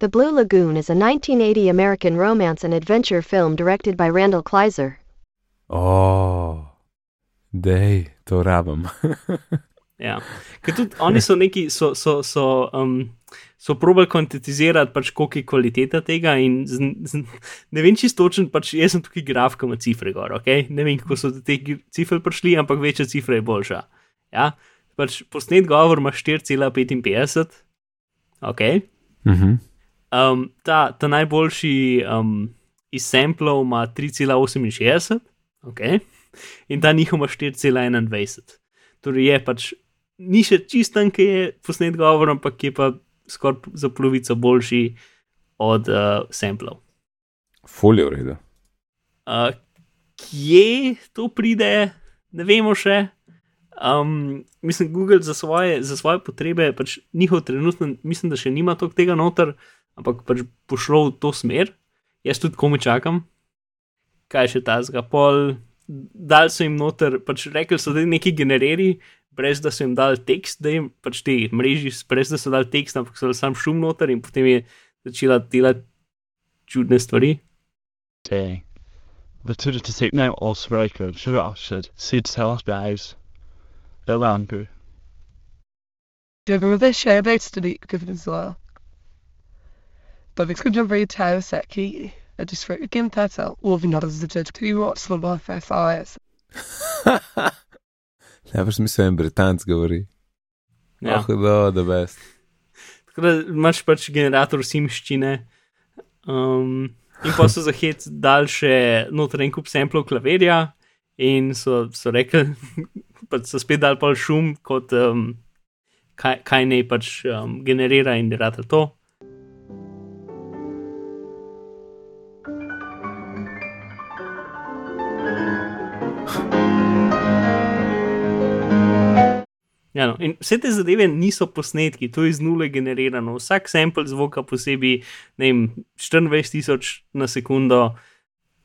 D: The Blue Lagoon is a 1980 American romance and adventure film directed by Randall Kleiser.
B: O, dej, to rabim.
C: Ja. Ker tudi oni so neki, so, so, so, um, so probali kvantificirati, pač, koliko je kvaliteta tega. in Z, z, ne vem čisto točen, pač jaz sem tukaj graf, ki ima cifre gor. Okay? Ne vem, kako so do teh cifr prišli, ampak večja cifra je boljša. Ja? Pač posnet govor ima 4,55. Okay?
B: Mhm.
C: Um, ta, ta najboljši um, iz samplov ima 3,68, okay? in ta njihov ima 4,21. Torej je pač ni še čisten, ki je posnet govor, ampak je pa skoraj za polovico boljši od uh, samplov.
B: Folje v redu.
C: Uh, kje to pride, ne vemo še. Um, mislim, Google za svoje, za svoje potrebe, pač njihov trenutno, mislim, da še nima toliko tega noter, ampak pač bo šlo v to smer. Jaz tudi komu čakam, kaj še ta zga. Pol, dal so jim noter, pač rekli so, da neki genereri, brez da so jim dali tekst, da jim pač te mreži, brez da so dali tekst, ampak so dali sam šum noter in potem je začela delati čudne stvari.
E: day. The two to take now also very good. Sugar said, seed tell us guys. The land go.
F: Dyma fe sé beit dy gyfyn as well. But it's good to be tau seki. A just for game tatel. Or vi not as the FIS?
B: Najbrž smisel en Britanc govori.
C: Ja.
B: Oh, da, da best.
C: Tako da imaš pač generator simščine. Um, in pa so za hec dal še noter en kup samplov klavirja, in so, so rekli, pač so spet dal pol šum, kot um, kaj, kaj naj pač um, generira in rata to. Ja, no. In vse te zadeve niso posnetki, to je iz nule generirano. Vsak sample zvoka posebej, ne vem, 24 tisoč na sekundo,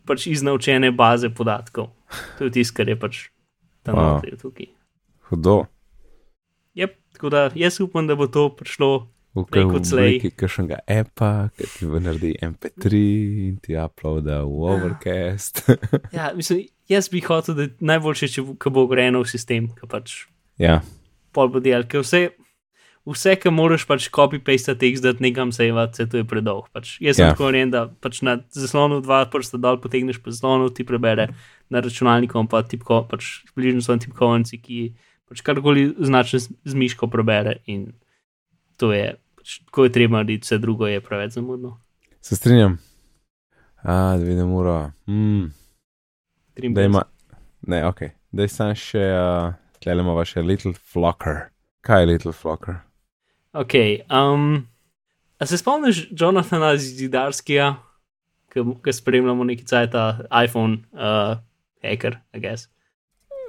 C: pač iz naučene baze podatkov. To je tisto, kar je pač tam
B: Wow.
C: wow. tukaj.
B: Hudo.
C: Yep, tako da jaz upam, da bo to prišlo.
B: V
C: kot slej.
B: obliki kakšnega appa, ki ti bo naredi MP3 in ti uploada v Overcast.
C: Ja, mislim, jaz bi hotel, da najboljše, če bo, bo greno v sistem, ki pač
B: ja,
C: pol bo delal, ker vse. Vse, kar moraš pač copy-paste tekst, da nekam sejvati, se to je predolg. Pač, jaz sem
B: Ja.
C: yeah. tako rejen, da pač na zaslonu dva prsta dol potegneš po zaslonu, ti prebere na računalniku, pa tipko, pač bližnji so tipkovnici, ki pač karkoli značne z, miško prebere in to je, pač, ko je treba narediti, vse drugo je preveč zamudno.
B: se strinjam. A, da vidim uro. Mm, da ima. Ne, ok. Da je sam še, uh, tle imamo še Little Flocker. Kaj je Little Flocker?
C: Ok. Um, a se spomniš Jonathana Zidarskija, ki spremljamo neki cajt, iPhone, uh, hacker, I guess.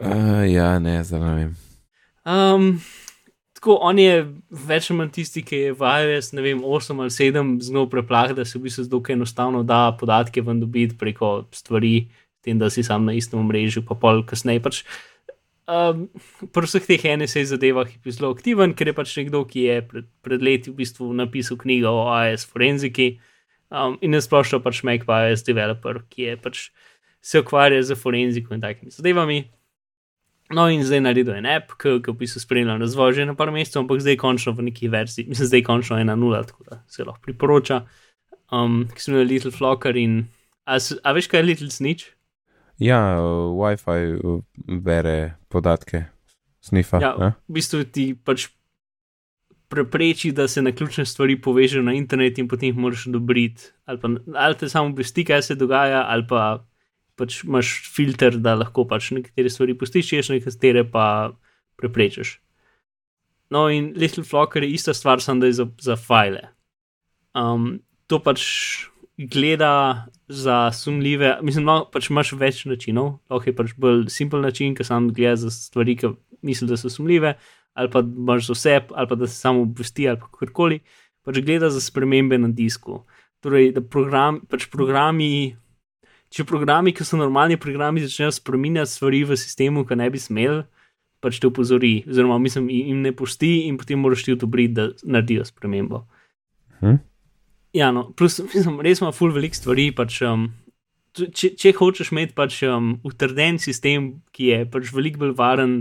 B: Uh, ja, ne, zdaj ne vem.
C: Um, tako, on je več ali manj tisti, ki je v iOS, ne vem, 8 ali 7 znal preplah, da se v bistvu zelo enostavno da podatke ven dobiti preko stvari, s tem, da si sam na istem omrežju, pa pol kasneje. Pač, um, pri vseh teh NSA zadevah je bil zelo aktiven, ker je pač nekdo, ki je pred, pred leti v bistvu napisal knjigo o iOS forenziki um, in nasplošno pač Mac pa iOS developer, ki je pač se ukvarja z forenziko in takimi zadevami. No, in zdaj naredil en app, ki ki v bistvu spremlja razvoj že na par mesecev, ampak zdaj končno v neki verziji, mislim, zdaj končno ena nula, tako da se lahko priporoča. Um, ki sem imel Little Flocker in. A, a veš, kaj je Little Snitch?
B: Ja, uh, WiFi uh, bere podatke, snifa.
C: Ja,
B: Ja,
C: v bistvu ti pač prepreči, da se na ključne stvari povežejo na internet in potem jih moraš odobriti. Ali, pa, ali te samo obvesti, kaj se dogaja, ali pa pač imaš filter, da lahko pač nekatere stvari pustiš, češ nekatere pa preprečiš. No, in Little Flocker je ista stvar, samo da je za, za file. Um, to pač gleda za sumljive, mislim, no, pač imaš več načinov, lahko je pač bolj simpel način, ki sam gleda za stvari, ki misli, da so sumljive, ali pa imaš za vse, ali pa da se samo obvesti, ali pa karkoli, pač gleda za spremembe na disku. Torej, da program, pač programi, če programi, ki so normalni programi, začnejo spremenjati stvari v sistemu, ki ne bi smeli, pač te opozori, oziroma mislim, jim ne pusti in potem moraš ti odobriti, da naredijo spremembo.
B: Hm?
C: Ja, no, plus, mislim, res ima full velik stvari. Pač, um, če, če hočeš imeti pač, um, utrden sistem, ki je pač veliko bolj varen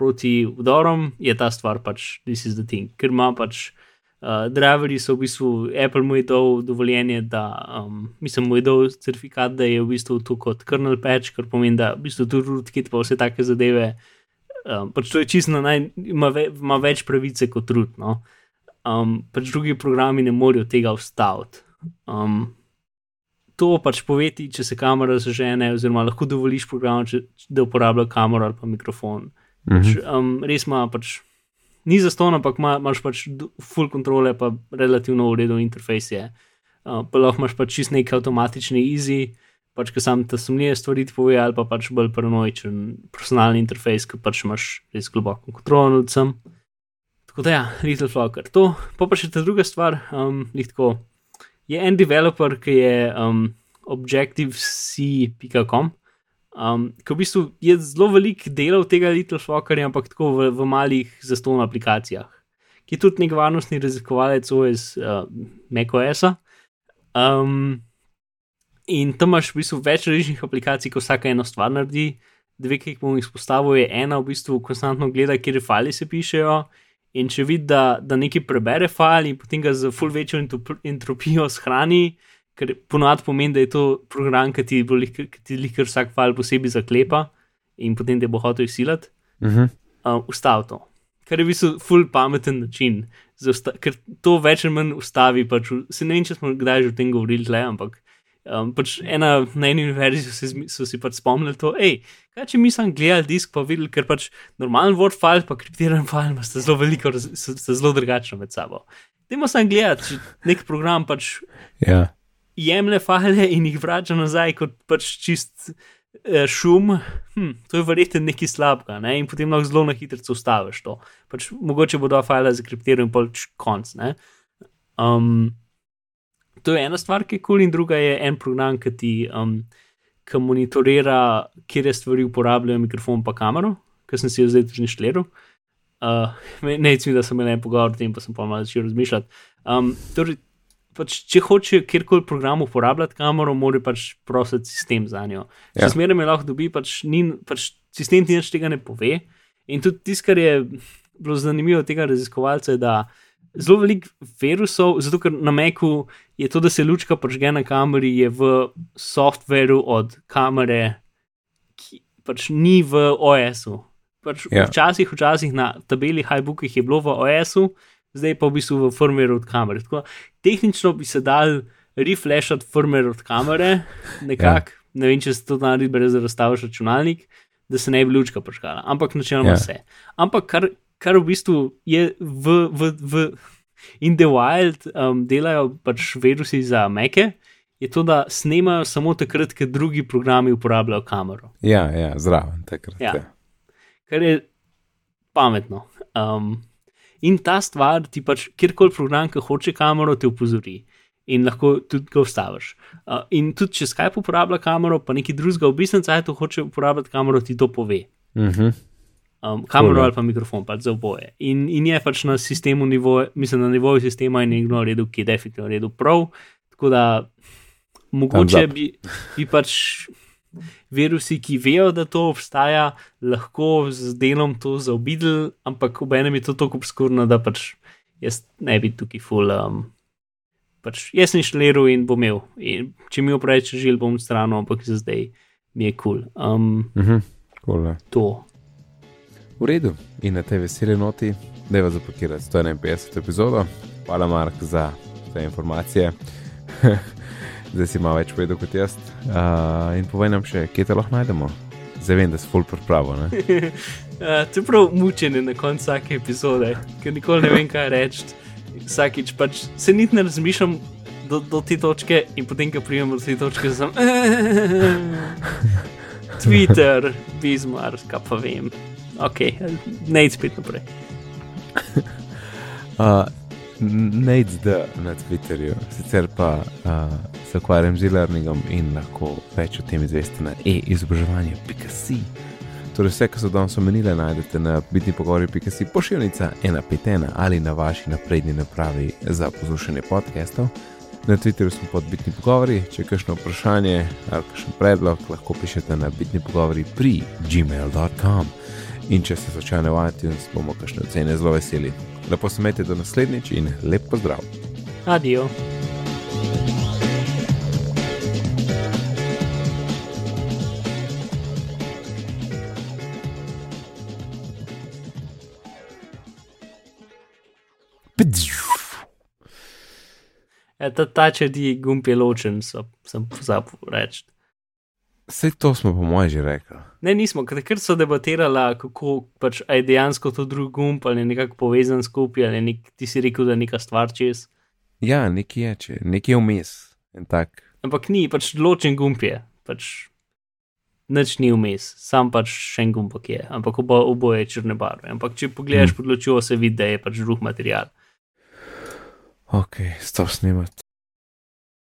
C: proti vdorom, je ta stvar pač this is the thing. Ker ima pač uh, driverji, so v bistvu Apple mu je dal dovoljenje, da um, mislim, mu je dal certifikat, da je v bistvu tu kot kernel patch, kar pomeni, da v bistvu tu rootkit pa vse take zadeve. Um, pač to je čisto naj, ima, ve, ima več pravice kot root. No? Um, pač drugi programi ne morejo tega ustaviti. Um, to pač poveti, če se kamera zažene, oziroma lahko dovoliš programu, če, da uporablja kamero ali pa mikrofon. Pač,
B: Mhm.
C: um, res ima pač. Ni za ston, ampak ima, imaš pač full kontrole, pa relativno urejen interfejs je. Uh, pa lahko imaš pač čist neki avtomatični easy, pač ki sam te sumljive stvari ti pove, ali pa pač bolj paranoičen personalni interfejs, ki pač imaš res globoko kontrolo nad vsem. Tako da ja, Little Flocker. To, pa pa še ta druga stvar, um, tako. Je en developer, ki je um, objective-c.com, um, ki v bistvu je zelo velik delov tega Little Flockerja, ampak tako v, v malih zastonj aplikacijah, ki je tudi nek varnostni raziskovalec OS uh, macOS-a. Um, in tam imaš v bistvu več različnih aplikacij, ko vsaka eno stvar naredi. Dve, ki jih bom izpostavil, je ena v bistvu konstantno gleda, kje fali se pišejo. In če vidi, da, da nekaj prebere file in potem ga z full večjo entropijo shrani, ker ponovadi pomeni, da je to program, ki ti bo lih- ki ti lihkar vsak file posebej zaklepa in potem te bo hotel izsiliti,
B: Mhm.
C: uh, ustavi to. Kar je v bistvu full pameten način, ker to več ali manj ustavi. Pač, se ne vem, če smo kdaj že o tem govorili, tle, ampak um, pač ena, na eni univerzi so, zmi- so si pač spomnili to, hej, kaj če mi sem gledal disk, pa videl, ker pač normalen Word file, pa kriptiran file, ima sta zelo veliko, sta zelo drugačna med sabo. Dajmo sem gledati, nek program pač
B: Ja,
C: jemlje file in jih vrača nazaj kot pač čist eh, šum, hm, to je verjetno nekaj slabega, ne? in potem lahko zelo na hitro ustaviš to. Pač, mogoče bo dva file zakriptiral in pač konc. ne. Um, to je ena stvar, ki je kul, cool, in druga je en program, ki ti um, ki monitorira, kje stvari uporabljajo mikrofon pa kamero, ki sem si jo zdaj tudi inštaliral. Uh, ne, recimo, da sem imel en pogovor o tem, pa sem pa malo začel razmišljati. Um, torej, pač, če hoče kjerkoli program uporabljati kamero, mora pač prositi sistem za njo.
B: Ja.
C: Ja. Zmeraj me lahko dobi, pač, ni, pač sistem ti nič tega ne pove. In tudi tisto, kar je bilo zanimivo tega raziskovalca, je, da zelo veliko virusov, zato ker na Meku je to, da se lučka prižge na kameri, je v softveru od kamere, ki pač ni v OS-u. Pač
B: Ja.
C: Včasih, včasih na tabeli Highbookih je bilo v OS-u, zdaj pa v bistvu v firmwareu od kamere. Tako, tehnično bi se dal reflashati firmware od kamere, nekako, ja. ne vem, če se to naredi brez da razstaviš računalnik, da se ne bi lučka prižgala, ampak načeloma
B: Ja.
C: ja. se. Ampak kar, kar v bistvu je v, v, v in the wild um, delajo pač virusi za meke. Je to, da snemajo samo takrat, ko drugi programi uporabljajo kamero.
B: Ja, ja zraven takrat.
C: Ja.
B: Ja.
C: kar je pametno. Um, in ta stvar ti pač, kjerkoli program, ki hoče kamero, te opozori in lahko tudi ga ustaviš. Uh, in tudi če Skype uporablja kamero, pa neki drugega v bistvu cajtu hoče uporabljati kamero, ti to pove.
B: Mhm.
C: Um, kamero ali pa mikrofon, pač za oboje. In, in je pač na sistemu, nivo, mislim, na nivoju sistema in nekdo naredil, ki je definitivno naredil prav. Tako da mogoče bi, bi pač virusi, ki vejo, da to obstaja, lahko z delom to zaobidli, ampak ob enem je to tako obskurno, da pač jaz ne bi tukaj full. Um, pač jaz sem inštaliral in bom imel. In če mi opreče žil, bom stran, ampak za zdaj mi je kul. Cool. Um,
B: Mhm. Cool, ja.
C: to.
B: V redu, in na tej veseli noti, da je vas zapakirati 151 epizodo. Hvala, Mark, za te informacije. Zdaj si malo več povedal kot jaz. Uh, in povej nam še, kje te lahko najdemo. Zdaj vem, da si full pripravo.
C: Uh, to je prav mučenje na koncu vsake epizode, ker nikoli ne vem, kaj reči. Vsakič pač se niti ne razmišljam do, do te točke, in potem, ko pridem do te točke, sem. Twitter, Bismarck, pa vem. Ok, ne idem spet naprej.
B: Uh, Nate D na Twitterju, sicer pa uh, se ukvarjam z e-learningom in lahko več o tem izveste na e-izobraževanje.si. Torej, vse, kar so danes omenile, najdete na bitni pogovori.si, pošiljnica 151 ali na vaši napredni napravi za poslušanje podcastov. Na Twitterju smo pod bitni pogovori, če je kakšno vprašanje ali kakšen predlog, lahko pišete na bitni pogovori pri gmail.com. In če ste slučajno v iTunes, bomo kakšne ocene zelo veseli. Lepo se imejte do naslednjič in lep pozdrav.
C: Adijo. E, ta ta če ti gumb je ločen, sem pozabil reči.
B: Vse to smo po mojem že rekli.
C: Ne, nismo, ker so debatirali, kako pač, je dejansko to drug gumb ali nekako povezan skupaj, ali nek, ti si rekel, da je neka stvar čez.
B: Ja, nekje je, če nekje je vmes.
C: Ampak ni, pač ločen gumb je, pač nič ni vmes, sam pač še en gumb je, ampak obo, oboje je črne barve. Ampak če pogledaš pod lučjo, se vidi, da je pač drug material.
B: Ok, stop snimat.